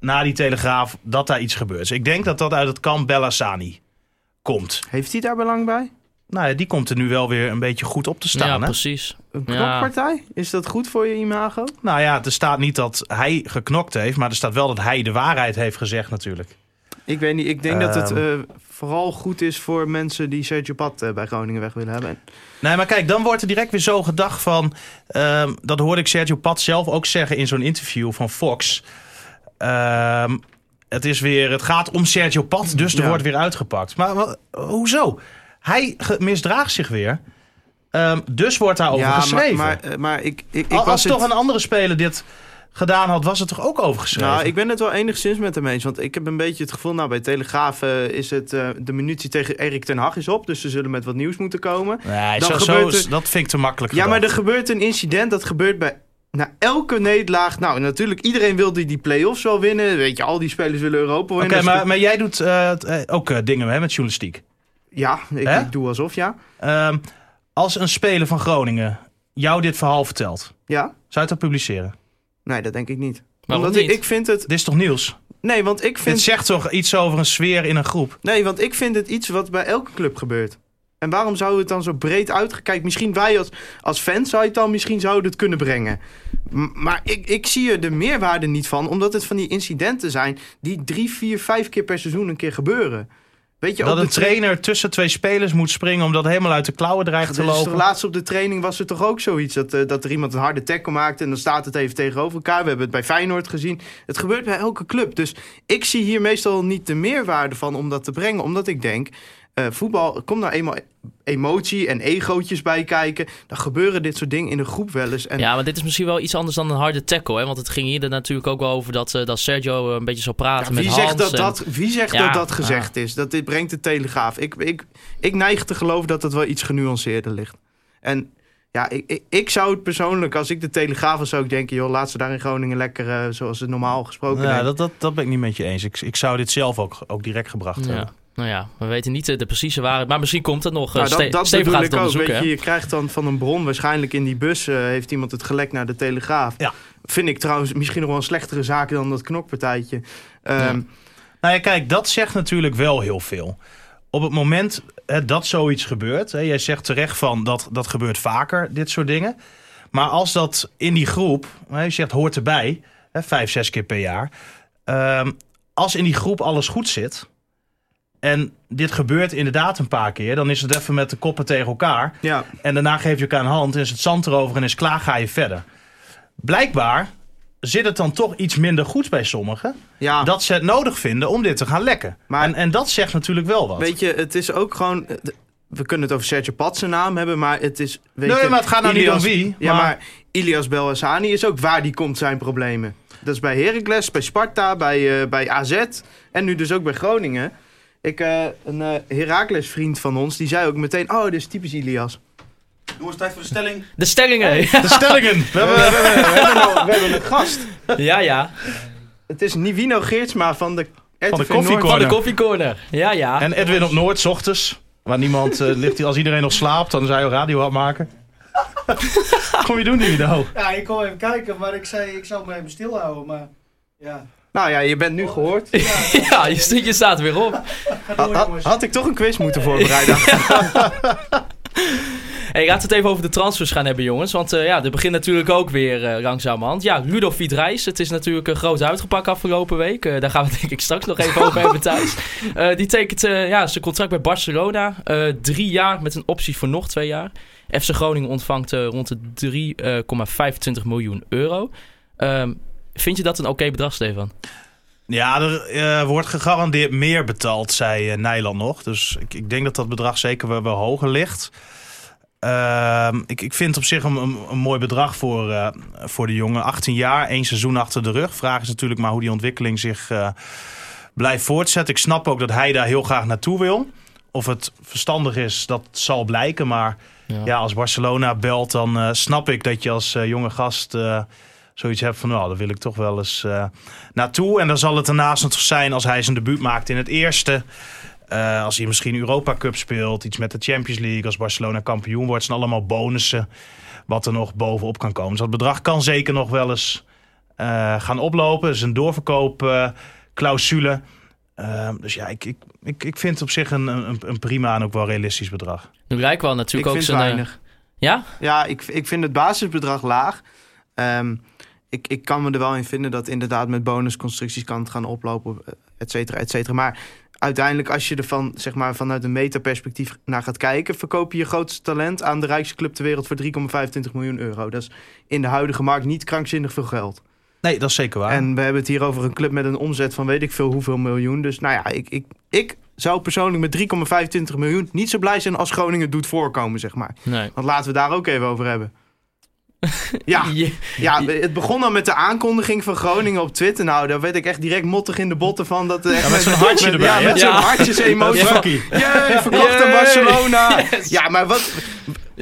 naar die Telegraaf dat daar iets gebeurt? Dus ik denk dat dat uit het kamp Bellassani komt. Heeft hij daar belang bij? Nou ja, die komt er nu wel weer een beetje goed op te staan. ja, hè? precies. Een Ja. knokpartij? Is dat goed voor je imago? Nou ja, er staat niet dat hij geknokt heeft, maar er staat wel dat hij de waarheid heeft gezegd natuurlijk. Ik weet niet. Ik denk dat het Ehm. eh, vooral goed is voor mensen die Sergio Pat eh, bij Groningen weg willen hebben. Nee, maar kijk, dan wordt er direct weer zo gedacht van... ehm, dat hoorde ik Sergio Pat zelf ook zeggen in zo'n interview van Fox. Ehm, het, is weer, het gaat om Sergio Pat, dus er Ja. wordt weer uitgepakt. Maar wat, hoezo? Hij misdraagt zich weer. Ehm, dus wordt daarover ja, geschreven. maar, maar, eh, maar ik, ik, ik was Als het... toch een andere speler dit gedaan had, was het toch ook over geschreven? Nou, ik ben het wel enigszins met hem eens. Want ik heb een beetje het gevoel, nou bij Telegraaf eh, is het eh, de minutie tegen Erik ten Hag is op. Dus ze zullen met wat nieuws moeten komen. Nee, dan zo, zo gebeurt is- er- dat vind ik te makkelijk Ja, maar er gebeurt een incident. Dat gebeurt bij na elke nederlaag. Nou, natuurlijk, iedereen wil die, play-offs wel winnen. Weet je, al die spelers willen Europa Oké, winnen. Dus maar, maar jij doet ook dingen hè, met journalistiek. Ja, ik doe alsof, ja. Ehm, als een speler van Groningen jou dit verhaal vertelt, Ja, zou je het dan publiceren? Nee, dat denk ik niet. Waarom Omdat niet? Ik, ik vind het... Dit is toch nieuws? Nee, want ik Dit vind... zegt toch iets over een sfeer in een groep? Nee, want ik vind het iets wat bij elke club gebeurt. En waarom zou het dan zo breed uitgekijkt? Misschien wij als, als fans zou je het dan misschien zouden het kunnen brengen. M- maar ik, ik zie er de meerwaarde niet van, omdat het van die incidenten zijn die drie, vier, vijf keer per seizoen een keer gebeuren. Weet je, Dat een trainer tussen twee spelers moet springen omdat het helemaal uit de klauwen dreigt te Dus lopen. laatst op de training was er toch ook zoiets. Dat, eh, dat er iemand een harde tackle maakte en dan staat het even tegenover elkaar. We hebben het bij Feyenoord gezien. Het gebeurt bij elke club. Dus ik zie hier meestal niet de meerwaarde van om dat te brengen. Omdat ik denk, eh, voetbal, komt nou eenmaal emotie en egootjes bij kijken. Dan gebeuren dit soort dingen in een groep wel eens. En Ja, maar dit is misschien wel iets anders dan een harde tackle. Hè? Want het ging hier er natuurlijk ook wel over dat, eh, dat Sergio een beetje zou praten wie met zegt, Hans. dat, en- dat, wie zegt Ja, dat dat gezegd is? Dat dit brengt de Telegraaf. Ik, ik, ik neig te geloven dat het wel iets genuanceerder ligt. En ja, ik, ik, ik zou het persoonlijk, als ik de Telegraaf was, zou ik denken... joh, laat ze daar in Groningen lekker eh, zoals het normaal gesproken Ja, is. dat, dat, dat ben ik niet met je eens. Ik, ik zou dit zelf ook, ook direct gebracht Ja. hebben. Nou ja, we weten niet eh, de precieze waarheid. Maar misschien komt het nog. eh, Nou, dat dat Steven bedoel gaat het ook. Weet je, je krijgt dan van een bron, waarschijnlijk in die bus... eh, heeft iemand het gelekt naar de Telegraaf. Ja. Vind ik trouwens misschien nog wel een slechtere zaak dan dat knokpartijtje. Ehm, Ja. Nou ja, kijk, dat zegt natuurlijk wel heel veel. Op het moment hè, dat zoiets gebeurt, hè, jij zegt terecht van dat dat gebeurt vaker, dit soort dingen. Maar als dat in die groep, hè, je zegt hoort erbij, hè, vijf, zes keer per jaar. ehm, als in die groep alles goed zit en dit gebeurt inderdaad een paar keer, dan is het even met de koppen tegen elkaar. ja. En daarna geef je elkaar een hand, en is het zand erover en is klaar, ga je verder. Blijkbaar zit het dan toch iets minder goed bij sommigen ja. dat ze het nodig vinden om dit te gaan lekken. Maar- en, en dat zegt natuurlijk wel wat. Weet je, het is ook gewoon... We kunnen het over Sergio Pat zijn naam hebben, maar het is... Weet Nee, je, maar het gaat nou niet om wie, Ja, maar- maar Ilias Belhassani is ook waar die komt zijn problemen. Dat is bij Heracles, bij Sparta, bij, eh, bij AZ en nu dus ook bij Groningen. Ik, eh, een eh Heracles vriend van ons, die zei ook meteen... Oh, dit is typisch Ilias. Jongens, tijd voor de stelling. De stellingen. De stellingen. We hebben, we, hebben, we, hebben, nog- we hebben een gast. ja, ja. Het is Nivino Geertsma van de RTV Van de koffiecorner. Van de koffiecorner. Ja, ja. en Edwin op Noord, ochtends. Waar niemand eh, ligt. Als iedereen nog slaapt, dan zou je radio aan maken. Kom je doen, Nino? Ja, ik kom even kijken, maar ik zei ik zou me even stilhouden, maar ja. Nou ja, je bent nu gehoord. ja, je, st- je staat weer op. Door had ik toch een quiz moeten voorbereiden? Hey, laten we het even over de transfers gaan hebben, jongens. Want eh, ja, er begint natuurlijk ook weer eh, langzamerhand. Ja, Ludovic Reis. Het is natuurlijk een groot uitgepakt afgelopen week. Eh, daar gaan we denk ik straks nog even over hebben thuis. Eh, die tekent eh, ja, zijn contract bij Barcelona. Eh, drie jaar met een optie voor nog twee jaar. FC Groningen ontvangt eh, rond de 3,25 miljoen euro. Ehm, vind je dat een oké bedrag, Stefan? Ja, er eh, wordt gegarandeerd meer betaald, zei eh, Nijland nog. Dus ik, ik denk dat dat bedrag zeker wel, wel hoger ligt. Ehm, ik, ik vind op zich een, een, een mooi bedrag voor, eh, voor de jongen. 18 jaar, één seizoen achter de rug. Vraag is natuurlijk maar hoe die ontwikkeling zich eh, blijft voortzetten. Ik snap ook dat hij daar heel graag naartoe wil. Of het verstandig is, dat zal blijken. Maar ja, als Barcelona belt, dan eh, snap ik dat je als jonge gast eh, zoiets hebt van... nou, daar wil ik toch wel eens eh, naartoe. En dan zal het daarnaast nog zijn als hij zijn debuut maakt in het eerste... Eh, als hij misschien Europa Cup speelt, iets met de Champions League, als Barcelona kampioen wordt, zijn allemaal bonussen wat er nog bovenop kan komen. Dus dat bedrag kan zeker nog wel eens eh, gaan oplopen. Het is een doorverkoopclausule. Eh, dus ja, ik, ik, ik, ik vind het op zich een, een, een prima en ook wel realistisch bedrag. Nu lijkt wel natuurlijk ook eh, weinig. ja? Ja, ik, ik vind het basisbedrag laag. Ehm, ik, ik kan me er wel in vinden dat inderdaad met bonusconstructies kan het gaan oplopen, eh, et cetera, et cetera. Maar uiteindelijk, als je er van, zeg maar, vanuit een metaperspectief naar gaat kijken, verkoop je je grootste talent aan de rijkste club ter wereld voor 3,25 miljoen euro. Dat is in de huidige markt niet krankzinnig veel geld. Nee, dat is zeker waar. En we hebben het hier over een club met een omzet van weet ik veel hoeveel miljoen. Dus nou ja, ik, ik, ik zou persoonlijk met 3,25 miljoen niet zo blij zijn als Groningen doet voorkomen, zeg maar. Nee. Want laten we daar ook even over hebben. Ja, ja, het begon al met de aankondiging van Groningen op Twitter. Nou, daar werd ik echt direct mottig in de botten van. Dat, eh, echt met zo'n hartje erbij, Ja, met zo'n Ja. hartjes emotie. Ja. verkocht aan. Barcelona. Yes. Ja, maar wat...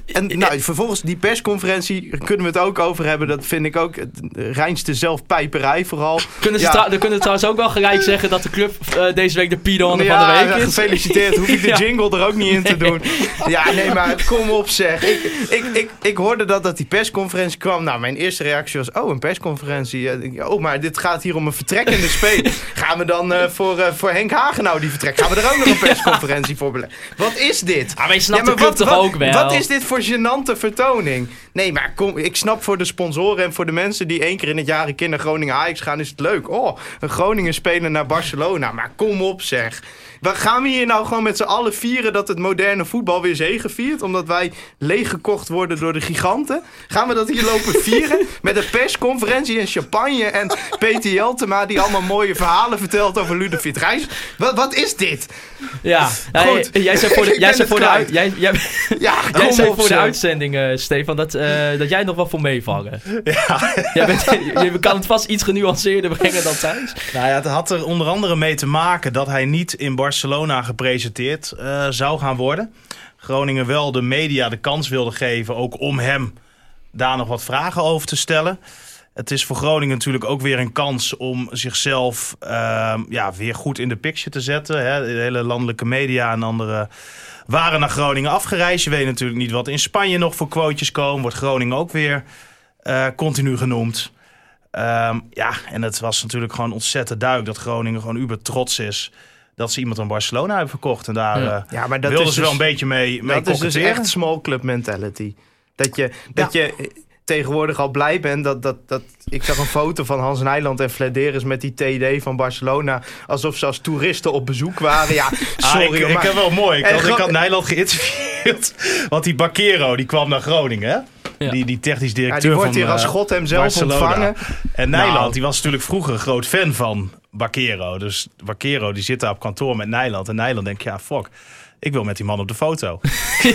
En nou, vervolgens die persconferentie kunnen we het ook over hebben. Dat vind ik ook het reinste zelfpijperij vooral. Kunnen ze Ja. dan kunnen we trouwens ook wel gelijk zeggen dat de club eh, deze week de Pidon Ja, van de week is. gefeliciteerd. Hoef ik de Ja. jingle er ook niet in te doen. Ja, nee, maar kom op zeg. Ik, ik, ik, ik hoorde dat, dat die persconferentie kwam. Nou, mijn eerste reactie was, oh, een persconferentie. Oh, maar dit gaat hier om een vertrekkende speler. Gaan we dan eh, voor, eh, voor Henk Hagenau die vertrekt? Gaan we er ook nog een persconferentie voor beleggen? Wat is dit? Ah, maar je snapt Ja, de club toch wat, ook wel? Wat is dit voor gênante vertoning? Nee, maar kom, ik snap voor de sponsoren en voor de mensen die één keer in het jaar een keer naar Groningen Ajax gaan, is het leuk. Oh, een Groningen spelen naar Barcelona. Maar kom op zeg. Waar gaan we hier nou gewoon met z'n allen vieren dat het moderne voetbal weer zegeviert? Omdat wij leeggekocht worden door de giganten? Gaan we dat hier lopen vieren? Met een persconferentie en champagne en Peter Jeltema die allemaal mooie verhalen vertelt over Ludovic Reis? Wat, wat is dit? Ja, Goed. Jij zei voor de, jij zei voor de, jij, jij, Ja, jij zei voor de uitzending, eh, Stefan, dat, eh, dat jij nog wel voor meevallen. Ja. Jij bent, je kan het vast iets genuanceerder brengen dan thuis. Nou ja, het had er onder andere mee te maken dat hij niet in Barcelona gepresenteerd eh, zou gaan worden. Groningen wel de media de kans wilde geven, ook om hem daar nog wat vragen over te stellen. Het is voor Groningen natuurlijk ook weer een kans om zichzelf ehm, ja, weer goed in de picture te zetten. Hè. De hele landelijke media en andere waren naar Groningen afgereisd. Je weet natuurlijk niet wat in Spanje nog voor quotejes komen. Wordt Groningen ook weer eh, continu genoemd. Ehm, ja, en het was natuurlijk gewoon ontzettend duidelijk dat Groningen gewoon uber trots is dat ze iemand aan Barcelona hebben verkocht. En daar Ja. eh, Ja, maar dat wilden is ze dus- wel een beetje mee, mee dat is dus echt small club mentality. Dat je, dat je tegenwoordig al blij bent dat, dat, dat... Ik zag een foto van Hans Nijland en Flederis met die TD van Barcelona. Alsof ze als toeristen op bezoek waren. Ja, sorry. Ah, ik, hoor, ik heb wel mooi. Ik had, ik gro- had Nijland geïnterviewd. Want die Bakero die kwam naar Groningen. Hè? Ja. Die, die technisch ja, directeur die wordt van hier als eh, God hem zelf Barcelona. ontvangen. En Nijland Nou. die was natuurlijk vroeger een groot fan van Bakero. Dus Bakero die zit daar op kantoor met Nijland. En Nijland denkt, ja fuck, ik wil met die man op de foto.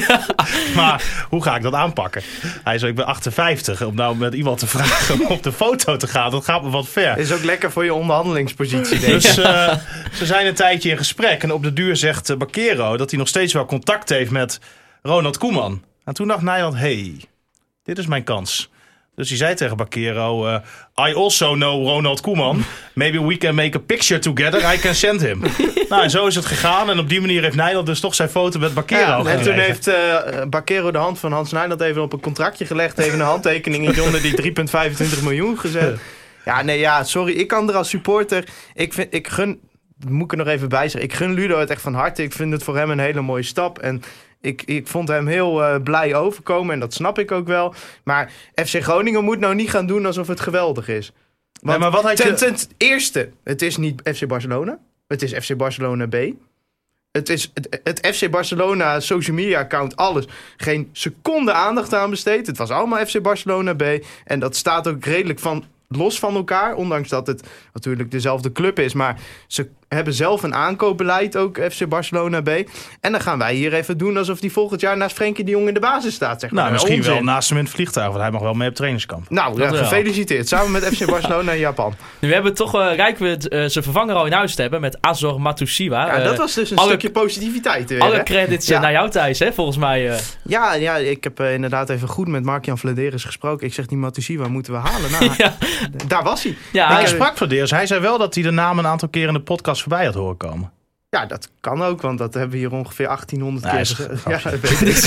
maar hoe ga ik dat aanpakken? Hij zei, ik ben 58. Om nou met iemand te vragen om op de foto te gaan, dat gaat me wat ver. Is ook lekker voor je onderhandelingspositie, denk ik. Dus eh, ze zijn een tijdje in gesprek. En op de duur zegt eh, Bakero dat hij nog steeds wel contact heeft met Ronald Koeman. En toen dacht Nijland, hey, dit is mijn kans. Dus hij zei tegen Bakero, eh, I also know Ronald Koeman. Maybe we can make a picture together. I can send him. nou, en zo is het gegaan. En op die manier heeft Nijland dus toch zijn foto met Bakero Ja, en gekregen. toen heeft eh Bakero de hand van Hans Nijland even op een contractje gelegd. Even een handtekening onder die 3,25 miljoen gezet. Ja, nee, ja, sorry. Ik kan er als supporter... Ik, vind, ik gun... Moet ik er nog even bij zeggen. Ik gun Ludo het echt van harte. Ik vind het voor hem een hele mooie stap. En ik, ik vond hem heel eh, blij overkomen. En dat snap ik ook wel. Maar FC Groningen moet nou niet gaan doen alsof het geweldig is. Nee, maar wat had je- ten, ten eerste, het is niet FC Barcelona. Het is FC Barcelona B. Het is het, het FC Barcelona social media account, alles. Geen seconde aandacht aan besteed. Het was allemaal FC Barcelona B. En dat staat ook redelijk van, los van elkaar. Ondanks dat het natuurlijk dezelfde club is. Maar ze hebben zelf een aankoopbeleid, ook FC Barcelona B. En dan gaan wij hier even doen alsof die volgend jaar naast Frenkie de Jong in de basis staat. Zeg maar. Nou, misschien Onzin. wel naast hem in het vliegtuig. Want hij mag wel mee op trainingskamp. Nou, ja, gefeliciteerd. Samen met FC Barcelona en Japan. Nu hebben we toch eh rijk we het, eh, zijn vervanger al in huis te hebben met Azor Matusiwa. Ja, Eh, dat was dus een alle- stukje positiviteit weer. alle hè? credits eh, Ja. naar jou Thijs, hè, volgens mij. eh. Ja, ja, ik heb eh, inderdaad even goed met Mark-Jan Vladeris gesproken. Ik zeg, die Matusiwa moeten we halen. Nou, ja, Daar was hij. ja, hij sprak voor Deers. Hij zei wel dat hij de naam een aantal keer in de podcast voorbij had horen komen. Ja, dat kan ook, want dat hebben we hier ongeveer 1800 Nee, keer. Ja, dat weet ik.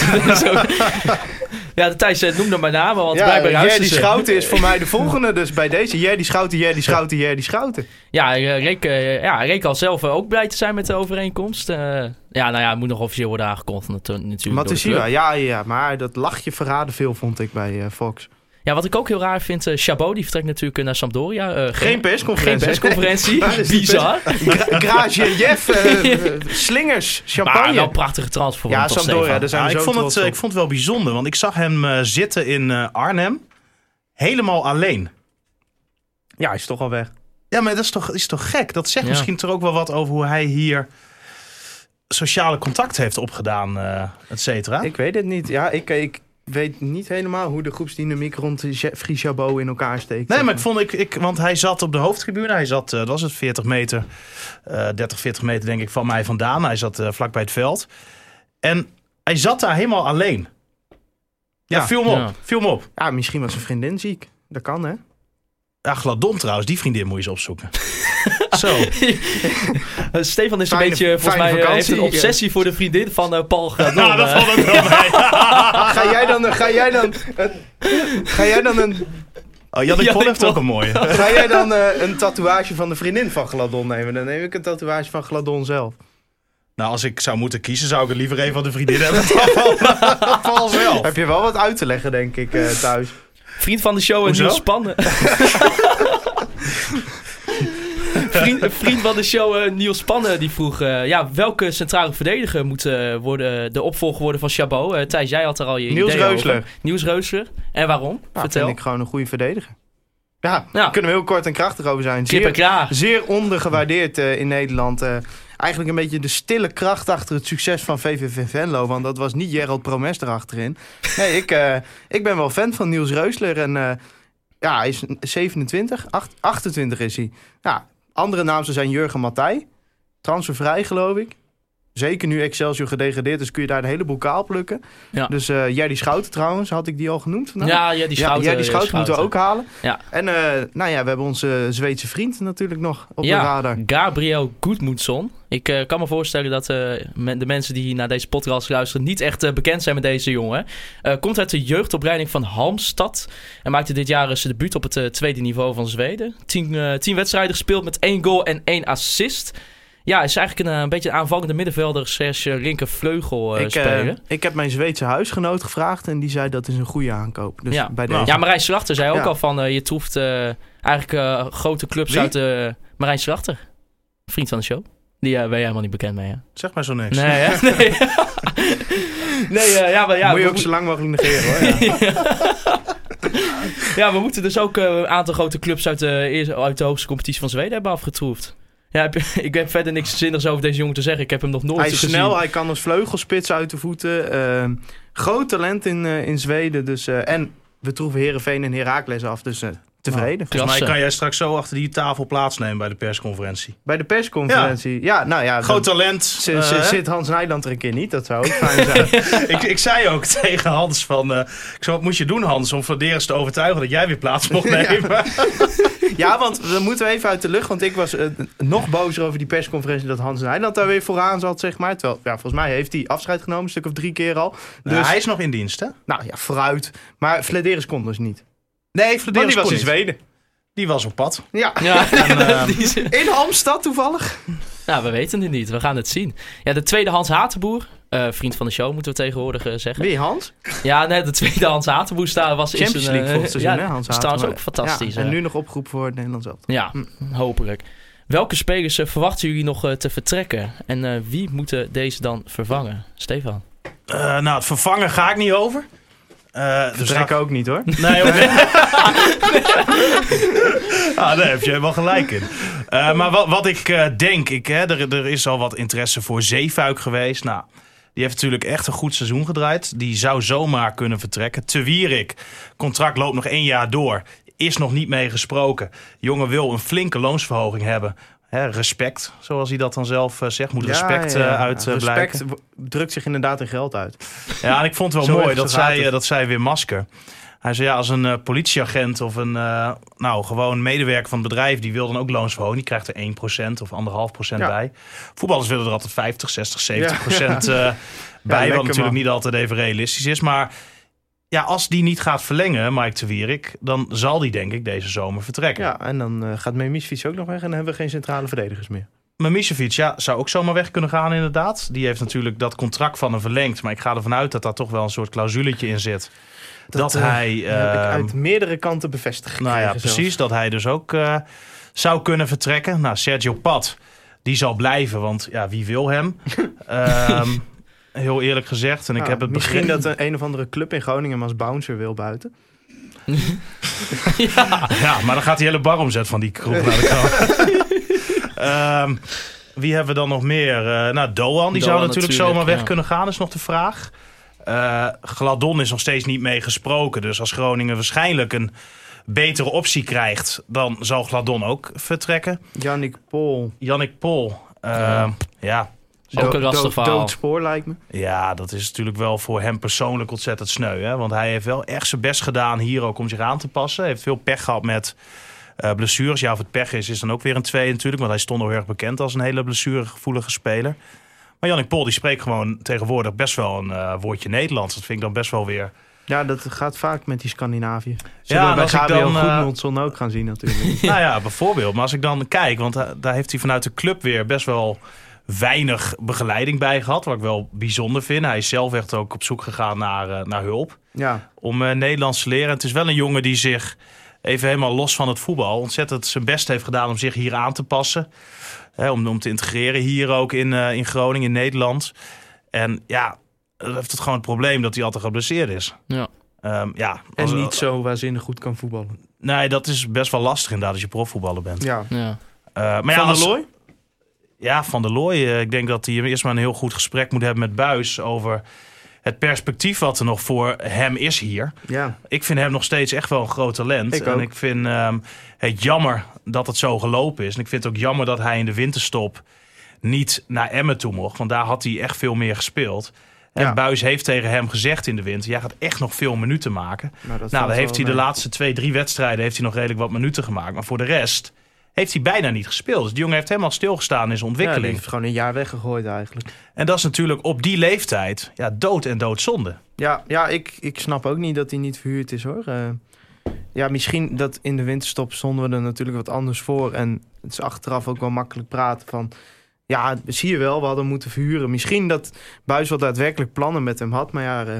ja, de Thijs, eh, noem dan maar namen, want Ja, blijkbaar luisteren ze. Schouten is voor mij de volgende. Dus bij deze, Jerdy Schouten, Jerdy Schouten, Jerdy Schouten. Ja, eh, Rick, eh, ja, Rick al zelf eh, ook blij te zijn met de overeenkomst. Eh, ja, nou ja, het moet nog officieel worden aangekondigd natu- natuurlijk. club. ja, ja, maar dat lachje verraden veel, vond ik bij eh, Fox. Ja, wat ik ook heel raar vind, eh Chabot, die vertrekt natuurlijk eh, naar Sampdoria. Eh, Geen persconferentie. Geen persconferentie. Bizar. Gra- Grage, Jeff, eh, slingers, champagne. Maar wel een prachtige transfer. ja, Sampdoria, daar zijn Ja, we ik, zo vond het, trots op. ik vond het wel bijzonder, want ik zag hem eh, zitten in eh, Arnhem. Helemaal alleen. Ja, hij is toch al weg. Ja, maar dat is toch, is toch gek? Dat zegt Ja. misschien toch ook wel wat over hoe hij hier sociale contact heeft opgedaan, eh et cetera. Ik weet het niet. Ja, ik, ik weet niet helemaal hoe de groepsdynamiek rond Fries Chabot in elkaar steekt. Nee, maar ik vond, ik, ik, want hij zat op de hoofdtribune. Hij zat, eh, dat was het, 40 meter, eh 30, 40 meter denk ik van mij vandaan. Hij zat eh, vlak bij het veld. En hij zat daar helemaal alleen. Ja, viel me op. Ja. Viel me op. Ja, misschien was zijn vriendin ziek. Dat kan, hè? Ja, Gladon trouwens, die vriendin moet je eens opzoeken. Zo. Eh, Stefan is een beetje, volgens mij, eh, heeft vakantie, een obsessie voor de vriendin van eh, Paul Gradon. Nou, dat valt ook wel mee. Ga jij dan, ga jij dan, een, ga jij dan, een, Oh, Jannik Pol ik heeft ook een mooie. ga jij dan eh, een tatoeage van de vriendin van Gladon nemen? Dan neem ik een tatoeage van Gladon zelf. Nou, als ik zou moeten kiezen, zou ik het liever even van de vriendin hebben dan van Paul zelf. Heb je wel wat uit te leggen, denk ik, eh, thuis. Vriend van de show, Hoezo? Niels Spannen. vriend, vriend van de show, eh, Niels Spannen, die vroeg... eh, ja, welke centrale verdediger moet eh, worden, de opvolger worden van Chabot? Eh, Thijs, jij had er al je Niels ideeën Reusler. over. Niels Reusler. En waarom? Ja, Vertel. vind ik gewoon een goede verdediger. Ja, Ja. daar kunnen we heel kort en krachtig over zijn. Zeer, zeer ondergewaardeerd in Nederland. eigenlijk een beetje de stille kracht achter het succes van VVV Venlo. Want dat was niet Gerald Promes erachterin. Nee, ik, ik ben wel fan van Niels Reusler. En ja, hij is 27, acht- 28 is hij. Ja, andere namen zijn Jurgen Matthij. Transfervrij, geloof ik. Zeker nu Excelsior gedegradeerd is, kun je daar een heleboel kaal plukken. Ja. Dus eh Jerry Schouten trouwens, had ik die al genoemd vandaag? Ja, ja, die schouten. ja, die schouten moeten we ook halen. Ja. En eh, nou ja, we hebben onze Zweedse vriend natuurlijk nog op ja, de radar. Gabriel Goedmoedson. Ik eh, kan me voorstellen dat de mensen die naar deze podcast luisteren niet echt bekend zijn met deze jongen. Komt uit de jeugdopleiding van Halmstad en maakte dit jaar zijn debuut op het tweede niveau van Zweden. Tien, tien wedstrijden gespeeld met één goal en één assist. Ja, is eigenlijk een, eh, een beetje een aanvallende middenvelder slash eh, linkervleugel eh ik, spelen. ik heb mijn Zweedse huisgenoot gevraagd en die zei dat is een goede aankoop. Dus Ja. bij. Ja, Marijn Slachter zei ook al van je troeft eigenlijk grote clubs Wie? uit de... Marijn Slachter, vriend van de show. Die ben je helemaal niet bekend mee, hè? Zeg maar zo niks. Nee, hè? Nee. nee, ja, maar ja. Moet je ook zo lang mogelijk negeren hoor. Ja. Ja, we moeten dus ook een aantal grote clubs uit de, uit de hoogste competitie van Zweden hebben afgetroefd. Ja, ik heb verder niks zinnigs over deze jongen te zeggen. Ik heb hem nog nooit hij is gezien. snel, hij kan als vleugelspits uit de voeten. eh, groot talent in, eh, in Zweden. Dus, eh, en we troeven Herenveen en Heracles af, dus eh, tevreden. Volgens mij kan jij straks zo achter die tafel plaatsnemen bij de persconferentie. Bij de persconferentie. Ja, nou ja. Groot dan- talent. z- eh, zit Hans Nijland er een keer niet, dat zou ook fijn zijn. ik, ik zei ook tegen Hans van... eh, ik zei, wat moet je doen Hans om Vladeris te overtuigen dat jij weer plaats mocht nemen? Ja, want we moeten even uit de lucht. Want ik was eh, nog bozer over die persconferentie dat Hans Nijland daar weer vooraan zat, zeg maar. Terwijl, ja, volgens mij heeft hij afscheid genomen, een stuk of drie keer al. Dus, Nou, hij is nog in dienst hè? nou ja, vooruit. Maar Flederis kon dus niet. Nee, Vladeris die was in. Zweden. Die was op pad. Ja, Ja, ehm, die is- in Hamstad toevallig. nou, we weten het niet. We gaan het zien. Ja, de tweede Hans Hatenboer. eh, vriend van de show, moeten we tegenwoordig eh, zeggen. Wie, Hans? Ja, nee, de tweede Hans Hatenboer staan was... is Champions een, League eh, volgend seizoen, ja, hè, Hans Hatenboer. ook fantastisch. Ja, en nu nog oproep voor het Nederlands elftal. Ja, hopelijk. Welke spelers eh, verwachten jullie nog eh, te vertrekken? En eh, wie moeten deze dan vervangen? Stefan? eh, nou, het vervangen ga ik niet over. Eh dus Vertrek ook niet hoor. Nee, niet. ah, daar heb je helemaal gelijk in. Eh, maar wat, wat ik eh, denk, ik, hè, er, er is al wat interesse voor Zeefuik geweest. Nou, die heeft natuurlijk echt een goed seizoen gedraaid. Die zou zomaar kunnen vertrekken. Te Wierik, contract loopt nog één jaar door. Is nog niet mee gesproken. Jongen wil een flinke loonsverhoging hebben. Hè, respect, zoals hij dat dan zelf eh, zegt. Moet respect Ja, ja, eh, uit eh, Respect blijken. w- drukt zich inderdaad in geld uit. Ja, en ik vond het wel mooi dat zij, dat zij weer masker. Hij zei ja, als een politieagent of een eh, nou, gewoon medewerker van het bedrijf, die wil dan ook loonsverhoging. Die krijgt er 1% of 1,5% Ja. bij. Voetballers willen er altijd 50, 60, 70% Ja. eh, bij. wat natuurlijk man. niet altijd even realistisch is. Maar ja, als die niet gaat verlengen, Mike de Wierik, dan zal die denk ik deze zomer vertrekken. Ja, en dan eh, gaat Memisfiets ook nog weg en dan hebben we geen centrale verdedigers meer. Maar Misevic, ja, zou ook zomaar weg kunnen gaan inderdaad. Die heeft natuurlijk dat contract van hem verlengd. Maar ik ga ervan uit dat daar toch wel een soort clausuletje in zit. Dat, eh, hij... heb ik ehm, uit meerdere kanten bevestigd Nou ja, precies. Dat hij dus ook eh, zou kunnen vertrekken. Nou, Sergio Pat, die zal blijven, want ja, wie wil hem? Ehm, heel eerlijk gezegd. En ik Ja, heb het misschien begin... dat een, een of andere club in Groningen als bouncer wil buiten. Ja, maar dan gaat die hele bar omzet van die kroeg naar de kant. Ehm, wie hebben we dan nog meer? Eh, nou, Doan, die zou natuurlijk, natuurlijk, zomaar weg ja. kunnen gaan, is nog de vraag. Eh, Gladon is nog steeds niet mee gesproken. Dus als Groningen waarschijnlijk een betere optie krijgt, dan zal Gladon ook vertrekken. Jannik Pol. Jannik Pol. eh, Ja. ja. Ook een lastig dood- verhaal. Doodspoor lijkt me. Ja, dat is natuurlijk wel voor hem persoonlijk ontzettend sneu. Hè? Want hij heeft wel echt zijn best gedaan hier ook om zich aan te passen. Hij heeft veel pech gehad met eh, blessures. Ja, of het pech is, is dan ook weer een twee natuurlijk. Want hij stond al heel erg bekend als een hele blessuregevoelige speler. Maar Jannik Pol die spreekt gewoon tegenwoordig best wel een eh, woordje Nederlands. Dat vind ik dan best wel weer... Ja, dat gaat vaak met die Scandinavië. Ja, Zullen en we bij als ik Gabriel dan, Goedmondson ook gaan zien natuurlijk. Nou ja, bijvoorbeeld. Maar als ik dan kijk, want daar heeft hij vanuit de club weer best wel weinig begeleiding bij gehad. Wat ik wel bijzonder vind. Hij is zelf echt ook op zoek gegaan naar, eh, naar hulp. ja, om eh, Nederlands te leren. Het is wel een jongen die zich even helemaal los van het voetbal ontzettend zijn best heeft gedaan om zich hier aan te passen. Hè, om, om te integreren hier ook in, eh, in Groningen, in Nederland. En ja, dan heeft het gewoon het probleem dat hij altijd geblesseerd is. Ja. Ehm, ja, als- en niet zo waanzinnig goed kan voetballen. Nee, dat is best wel lastig inderdaad als je profvoetballer bent. Ja. Ja. Eh, maar ja, Van als-? Ja, Van der Looy. eh, ik denk dat hij eerst maar een heel goed gesprek moet hebben met Buis over het perspectief wat er nog voor hem is hier. Ja. Ik vind hem nog steeds echt wel een groot talent. Ik en ik vind ehm, het jammer dat het zo gelopen is. En ik vind het ook jammer dat hij in de winterstop niet naar Emmen toe mocht. Want daar had hij echt veel meer gespeeld. En Ja. Buis heeft tegen hem gezegd in de winter... jij gaat echt nog veel minuten maken. Nou, dat nou, dan heeft hij de laatste twee, drie wedstrijden... heeft hij nog redelijk wat minuten gemaakt. Maar voor de rest heeft hij bijna niet gespeeld. Dus die jongen heeft helemaal stilgestaan in zijn Ja, ontwikkeling. heeft gewoon een jaar weggegooid eigenlijk. En dat is natuurlijk op die leeftijd ja, dood en doodzonde. Ja, ja ik, ik snap ook niet dat hij niet verhuurd is hoor. Eh, ja, misschien dat in de winterstop stonden we er natuurlijk wat anders voor. En het is achteraf ook wel makkelijk praten van... Ja, zie je wel, we hadden moeten verhuren. Misschien dat Buis wel daadwerkelijk plannen met hem had. Maar ja, eh,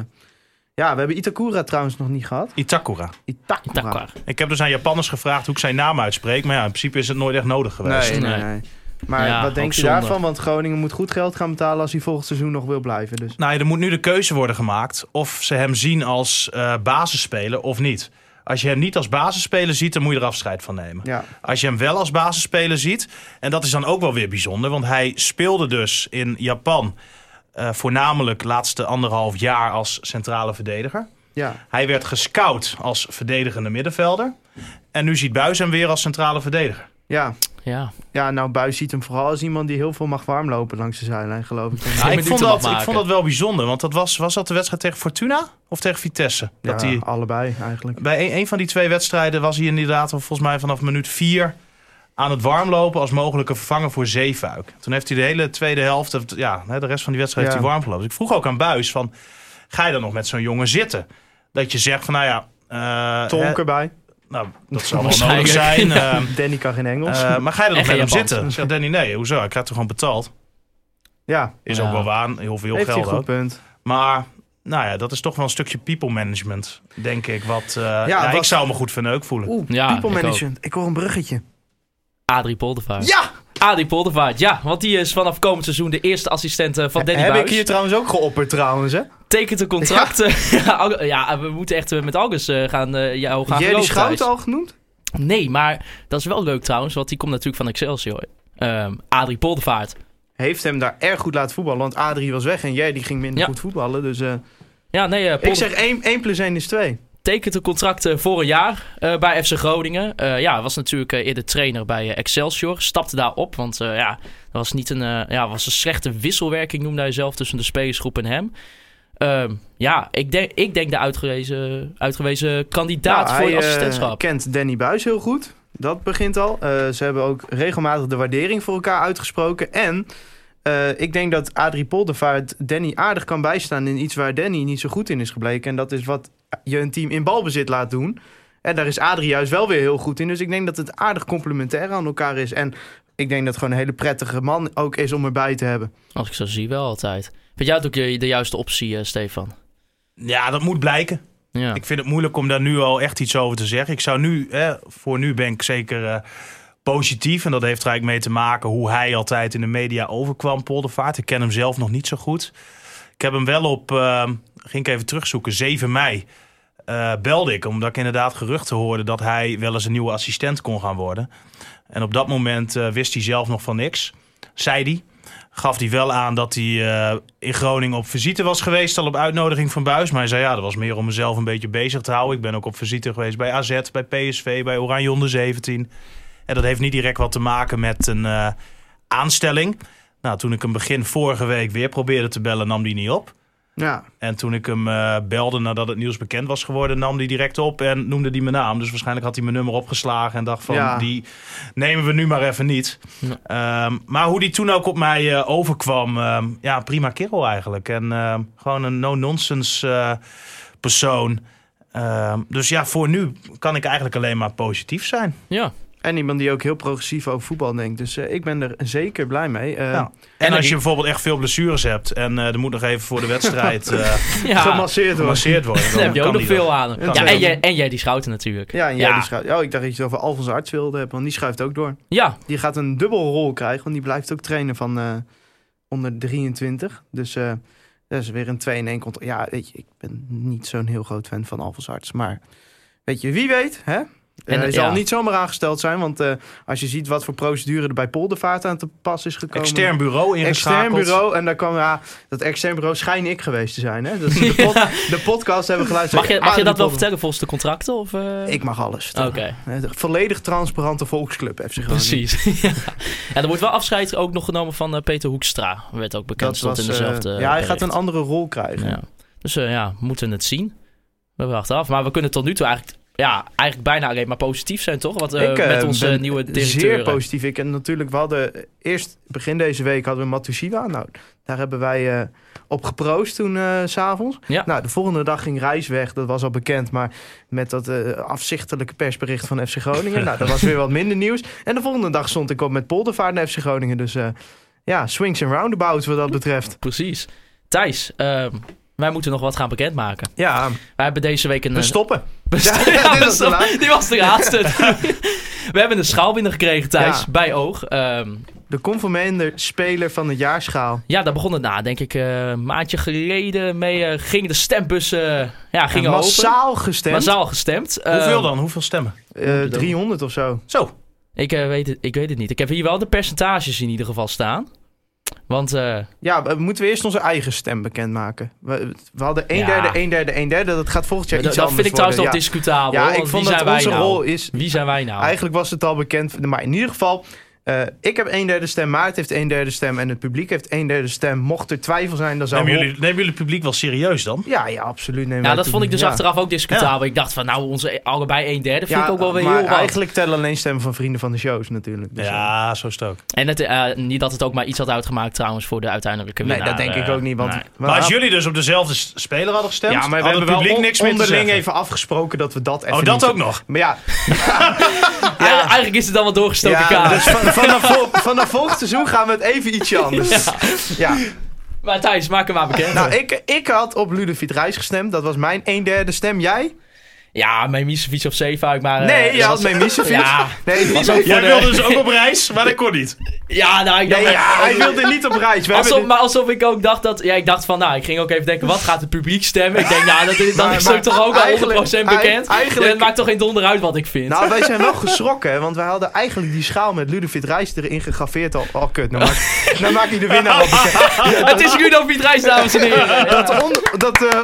ja we hebben Itakura trouwens nog niet gehad. Itakura. Itakura. Ik heb dus aan Japanners gevraagd hoe ik zijn naam uitspreek. Maar ja, in principe is het nooit echt nodig geweest. Nee, nee, Nee. Maar Ja, wat denk je zonde. daarvan? Want Groningen moet goed geld gaan betalen als hij volgend seizoen nog wil blijven. Dus. Nou, er moet nu de keuze worden gemaakt of ze hem zien als eh basisspeler of niet. Als je hem niet als basisspeler ziet, dan moet je er afscheid van nemen. Ja, Als je hem wel als basisspeler ziet, en dat is dan ook wel weer bijzonder, want hij speelde dus in Japan eh, voornamelijk laatste anderhalf jaar als centrale verdediger. ja. Hij werd gescout als verdedigende middenvelder. En nu ziet Buis hem weer als centrale verdediger. ja. Ja. Ja, nou, Buis ziet hem vooral als iemand die heel veel mag warmlopen langs de zijlijn, geloof ik. Ja, ik, vond dat, ik vond dat wel bijzonder, want dat was, was dat de wedstrijd tegen Fortuna of tegen Vitesse? Dat ja, hij, allebei eigenlijk. bij een, een van die twee wedstrijden was hij inderdaad volgens mij vanaf minuut vier aan het warmlopen als mogelijke vervanger voor Zeefuik. Toen heeft hij de hele tweede helft, of ja, hè, de rest van die wedstrijd Ja. heeft hij warm gelopen. Dus ik vroeg ook aan Buis van, ga je dan nog met zo'n jongen zitten? Dat je zegt van, nou ja... eh, Tonk hè, erbij. nou, dat zal wel nodig zijn. ehm, Danny kan geen Engels. eh, maar ga je er nog met hem zitten? Zegt Danny, nee, hoezo? Ik krijg toch gewoon betaald? ja, Is Ja. ook wel waar, heel veel heeft geld goed ook. punt. Maar nou ja, dat is toch wel een stukje people management, denk ik. Wat, eh, ja, wat- ik zou me goed verneuk voelen. Oeh, Ja, people ik ook. management. Ik hoor een bruggetje. Adrie Poldervaart. Ja! Adrie Poldervaart, ja. Want die is vanaf komend seizoen de eerste assistent eh, van Danny Heb Buis. ik hier trouwens ook geopperd trouwens, hè? Tekent een contract. Ja, ja, we moeten echt eh, met August eh, gaan, jou gaan Jerry geloven Schout al genoemd? Nee, maar dat is wel leuk trouwens. Want die komt natuurlijk van Excelsior. Ehm Adrie Poldervaart. Heeft hem daar erg goed laten voetballen. Want Adrie was weg en jij die ging minder Ja. goed voetballen. Dus Ja, nee, ik zeg 1, 1 plus 1 is 2. Tekent een contract voor een jaar eh, bij FC Groningen. Eh, ja, was natuurlijk eh, eerder trainer bij Excelsior. Stapte daar op, want ja, er was, niet een, ja, was een slechte wisselwerking, noemde hij zelf, tussen de spelersgroep en hem. Ehm, ja, ik denk, ik denk de uitgewezen, uitgewezen kandidaat Nou, voor eh, assistentschap. kent Danny Buis heel goed. Dat begint al. Ze hebben ook regelmatig de waardering voor elkaar uitgesproken. En eh, ik denk dat Adrie Poldervaart Danny aardig kan bijstaan in iets waar Danny niet zo goed in is gebleken. En dat is wat je een team in balbezit laat doen. En daar is Adrie juist wel weer heel goed in. Dus ik denk dat het aardig complementair aan elkaar is. En ik denk dat het gewoon een hele prettige man ook is om erbij te hebben. Als ik zo zie, wel altijd. Vind jij het ook de, de juiste optie, eh, Stefan? Ja, dat moet blijken. Ja. Ik vind het moeilijk om daar nu al echt iets over te zeggen. Ik zou nu, hè, voor nu ben ik zeker eh, positief. En dat heeft er eigenlijk mee te maken hoe hij altijd in de media overkwam, Poldervaart. Ik ken hem zelf nog niet zo goed. Ik heb hem wel op, eh, ging ik even terugzoeken, 7 mei eh, belde ik. Omdat ik inderdaad geruchten hoorde dat hij wel eens een nieuwe assistent kon gaan worden. En op dat moment eh, wist hij zelf nog van niks, zei hij. Gaf hij wel aan dat hij eh, in Groningen op visite was geweest, al op uitnodiging van Buis. Maar hij zei ja, dat was meer om mezelf een beetje bezig te houden. Ik ben ook op visite geweest bij AZ, bij PSV, bij Oranje onder 17. En dat heeft niet direct wat te maken met een eh, aanstelling. Nou, toen ik hem begin vorige week weer probeerde te bellen, nam die niet op. Ja. En toen ik hem eh, belde nadat het nieuws bekend was geworden, nam hij direct op en noemde hij mijn naam. Dus waarschijnlijk had hij mijn nummer opgeslagen en dacht van, Ja. die nemen we nu maar even niet. Ehm, maar hoe die toen ook op mij eh, overkwam, ehm, ja, prima kerel eigenlijk. En ehm, gewoon een no-nonsense eh, persoon. Ehm, dus ja, voor nu kan ik eigenlijk alleen maar positief zijn. Ja. En iemand die ook heel progressief over voetbal denkt. Dus eh, ik ben er zeker blij mee. Eh, Ja. En als ik- je bijvoorbeeld echt veel blessures hebt en eh, er moet nog even voor de wedstrijd eh ja. Gemasseerd worden. gemasseerd worden. Dan heb je ook nog veel aan. Ja, en, jij, en jij die schouten natuurlijk. Ja, en jij Ja. die. Oh, ik dacht dat je het over Alphonse Arts wilde hebben, want die schuift ook door. Ja, Die gaat een dubbel rol krijgen, want die blijft ook trainen van eh, onder 23. Dus eh, dat is weer een 2 in 1 contract. Ja, weet je, ik ben niet zo'n heel groot fan van Alphonse Arts. Maar weet je, wie weet, hè? En, hij eh, zal ja. niet zomaar aangesteld zijn, want eh, als je ziet wat voor procedure er bij Poldervaart aan te pas is gekomen. Extern bureau ingeschakeld. Extern bureau, en daar kwam ja, dat extern bureau schijn ik geweest te zijn. Hè? Dat is de, pod- de podcast hebben we geluisterd. mag je, mag Ah, je die dat wel vertellen volgens de contracten? Of, eh? Ik mag alles. Oké. Volledig transparante volksclub FC Groningen. Precies. ja. En er wordt wel afscheid ook nog genomen van Peter Hoekstra. Werd ook bekend, Dat was, in dezelfde ja, hij gaat een andere rol krijgen. Dus ja, we moeten het zien. We wachten af. Maar we kunnen tot nu toe eigenlijk, ja, eigenlijk bijna alleen maar positief zijn, toch? Wat, eh, ik eh, met onze nieuwe directeur. zeer positief. Ik en natuurlijk, we hadden eerst begin deze week hadden we Matusiwa. Nou, daar hebben wij eh, op geproost toen eh, s s'avonds. Ja. Nou, de volgende dag ging Reis weg. Dat was al bekend, maar met dat eh, afzichtelijke persbericht van FC Groningen. nou, dat was weer wat minder nieuws. En de volgende dag stond ik op met Poldervaart naar FC Groningen. Dus eh, ja, swings and roundabouts wat dat betreft. Precies. Thijs, ehm, wij moeten nog wat gaan bekendmaken. Ja, Wij hebben deze week een... we eh, stoppen. Ja, Ja, was. Die was de laatste. we hebben een schaal binnengekregen, Thijs, Ja. bij Oog. Ehm, De conformender speler van het jaarschaal. ja, daar begon het na, denk ik, eh, een maandje geleden mee. eh, gingen de stembussen eh, ja, gingen En open. massaal gestemd. Massaal gestemd. Hoeveel Ehm, dan? Hoeveel stemmen? Eh, 300 of zo. Zo. Ik, eh, weet het, ik weet het niet. Ik heb hier wel de percentages in ieder geval staan. Want eh, Ja, moeten we eerst onze eigen stem bekendmaken. We, we hadden een Ja. derde, een derde, een derde. Dat gaat volgend jaar dat, iets dat anders vind ik trouwens nog worden. discutabel. Ja, ik vond wie dat zijn onze nou? rol is... Wie zijn wij nou? Eigenlijk was het al bekend. Maar in ieder geval, eh, ik heb een derde stem. Maart heeft een derde stem. En het publiek heeft een derde stem. Mocht er twijfel zijn, dan zou... Nemen jullie, nemen jullie het publiek wel serieus dan? Ja, ja, absoluut. nemen ja, dat vond ik dus ja. achteraf ook discutabel. Ik dacht van, nou, onze allebei een derde vind Ja, ik ook wel weer maar heel wat. eigenlijk tellen alleen stemmen van vrienden van de shows natuurlijk. Dus, eh, Ja, zo is het ook. En het, eh, niet dat het ook maar iets had uitgemaakt trouwens voor de uiteindelijke Nee, winnaar. dat denk ik eh, ook niet. Want, nee. we- Maar als jullie dus op dezelfde speler hadden gestemd, ja, maar we hebben het publiek niks onderling even afgesproken dat we dat even Oh, dat niet- ook nog? Maar ja, Eigen- Eigenlijk is het dan wel doorgestoken ja kaart. Van, vanaf, vol- vanaf volgend seizoen gaan we het even ietsje anders. Ja. Maar Thijs, maak hem maar bekend. Nou, ik, ik had op Ludovic Reis gestemd. Dat was mijn een derde stem. Jij? Ja, mijn Misevic of Zeefuik, maar... eh, Nee, je dat had was- mijn Misevic. Ja, Nee, was ook Jij de- wilde dus ook op reis, maar dat kon niet. ja, nou, ik dacht... Nee, ja, hij wilde niet op reis. We Alsof, maar alsof ik ook dacht dat... Ja, ik dacht van, nou, ik ging ook even denken, wat gaat het publiek stemmen? Ik denk, nou, dat is, dan Maar- is het toch ook al 100% eigenlijk- bekend. eigenlijk- het maakt toch geen donder uit wat ik vind. Nou, wij zijn wel geschrokken, want wij hadden eigenlijk die schaal met Ludovic Reis erin gegraveerd al. Oh, kut, nou maak, nou maak je de winnaar al bekend. het is Ludo Reis, dames en heren. Dat, on- dat eh,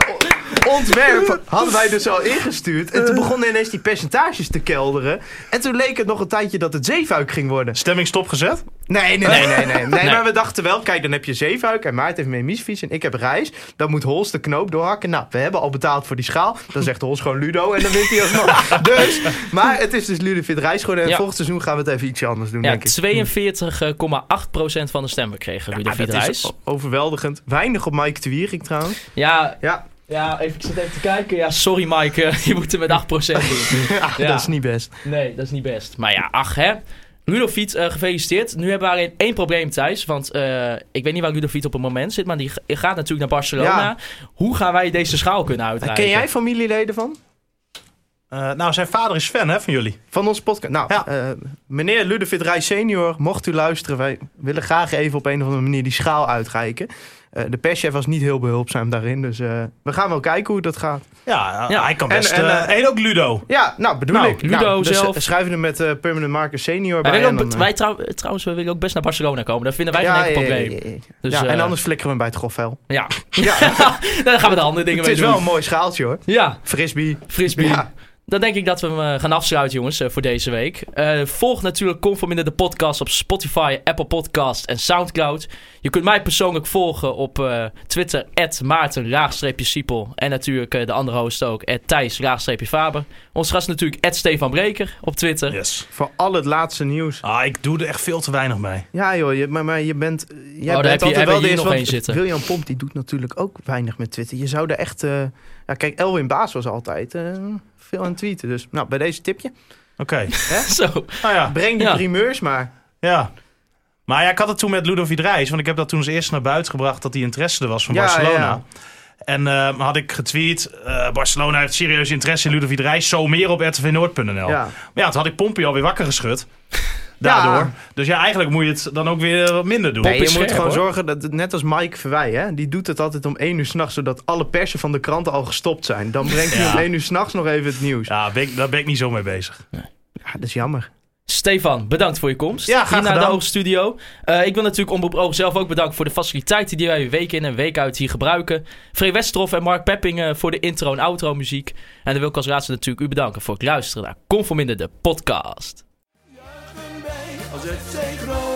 ontwerp hadden wij dus al ingestuurd. En toen begonnen ineens die percentages te kelderen. En toen leek het nog een tijdje dat het zeefuik ging worden. Stemming stopgezet? Nee, nee, nee, nee, nee. nee, Nee. Maar we dachten wel, kijk, dan heb je Zeefuik en Maart heeft mee Miesfiets en ik heb Reis. Dan moet Hols de knoop doorhakken. Nou, we hebben al betaald voor die schaal. Dan zegt Hols gewoon Ludo en dan wint hij alsnog. Dus, maar het is dus Ludovic Reis geworden. En Ja. volgend seizoen gaan we het even ietsje anders doen, Ja, denk ik. 42,8% van de stemmen kregen Ludo Ja, dat Reis. overweldigend. Weinig op Mike de Wierik trouwens. Ja, Ja, ja even, ik zit even te kijken. Ja, sorry Mike, eh, je moet er met 8% doen. ja, Ja. dat is niet best. Nee, dat is niet best. Maar ja, ach hè. Ludovic, eh gefeliciteerd. Nu hebben we alleen één probleem thuis. Want eh, ik weet niet waar Ludovic op het moment zit. Maar die gaat natuurlijk naar Barcelona. Ja. Hoe gaan wij deze schaal kunnen uitreiken? Ken jij familieleden van? Eh, nou, zijn vader is fan hè, van jullie. Van onze podcast. Nou, Ja. eh, meneer Ludovic Reis senior, mocht u luisteren, wij willen graag even op een of andere manier die schaal uitreiken. Eh, de perschef was niet heel behulpzaam daarin, dus eh, we gaan wel kijken hoe dat gaat. Ja, Ja. hij kan En- best. en, eh, en ook Ludo. Ja, nou bedoel Nou, ik. Ludo nou, dus zelf. schrijven we met eh, Permanent Marker senior Wij bij. en ook, dan, wij trouw- trouwens, we willen ook best naar Barcelona komen. Dat vinden wij geen enkel probleem. ja, ja, ja. Dus, ja, en anders flikkeren we hem bij het grofvel. Ja, Ja, dan gaan we de andere dingen het mee is doen. wel een mooi schaaltje hoor. Ja, Frisbee. frisbee. Dan denk ik dat we hem eh, gaan afsluiten, jongens, eh, voor deze week. Eh, volg natuurlijk Conforminder de podcast op Spotify, Apple Podcast en Soundcloud. Je kunt mij persoonlijk volgen op eh, Twitter, Maarten-Siepel. En natuurlijk de andere host ook, Thijs-Faber. Ons gast natuurlijk Stefan Breker op Twitter. Yes. Voor al het laatste nieuws. Ah, ik doe er echt veel te weinig mee. Ja joh, je, maar, maar je bent... Jij daar bent heb je- altijd wel hier nog één zitten. William Pomp die doet natuurlijk ook weinig met Twitter. Je zou er echt... ja, kijk, Elwin Baas was altijd eh, veel aan het tweeten. Dus nou, bij deze tipje. Oké. Zo. Nou ja, Breng die Ja. primeurs maar. ja. Maar ja, ik had het toen met Ludovic Reis. Want ik heb dat toen als eerste naar buiten gebracht dat die interesse er was van Ja, Barcelona. ja. En eh, had ik getweet, eh, Barcelona heeft serieus interesse in Ludovic Reis. Zo meer op rtvnoord.nl. Ja. Maar ja, toen had ik Pompey alweer wakker geschud. Daardoor. Dus ja, eigenlijk moet je het dan ook weer wat minder doen. Nee, je moet scherp, gewoon hoor. zorgen dat, het- net als Mike Verwij, hè, die doet het altijd om 1 uur s'nachts, zodat alle persen van de kranten al gestopt zijn. Dan brengt hij Ja. om 1 uur s'nachts nog even het nieuws. Ja. Ja, ben ik, daar ben ik niet zo mee bezig. dat is jammer. Stefan, bedankt voor je komst. Ja, graag Hier naar de. Oogstudio. Eh ik wil natuurlijk Omroep Oog zelf ook bedanken voor de faciliteiten die wij week in en week uit hier gebruiken. Free Westerhof en Mark Pepping eh, voor de intro en outro muziek. En dan wil ik als laatste natuurlijk u bedanken voor het luisteren naar Conforminder de podcast. Juichen wij als FC Groningen weer scoort.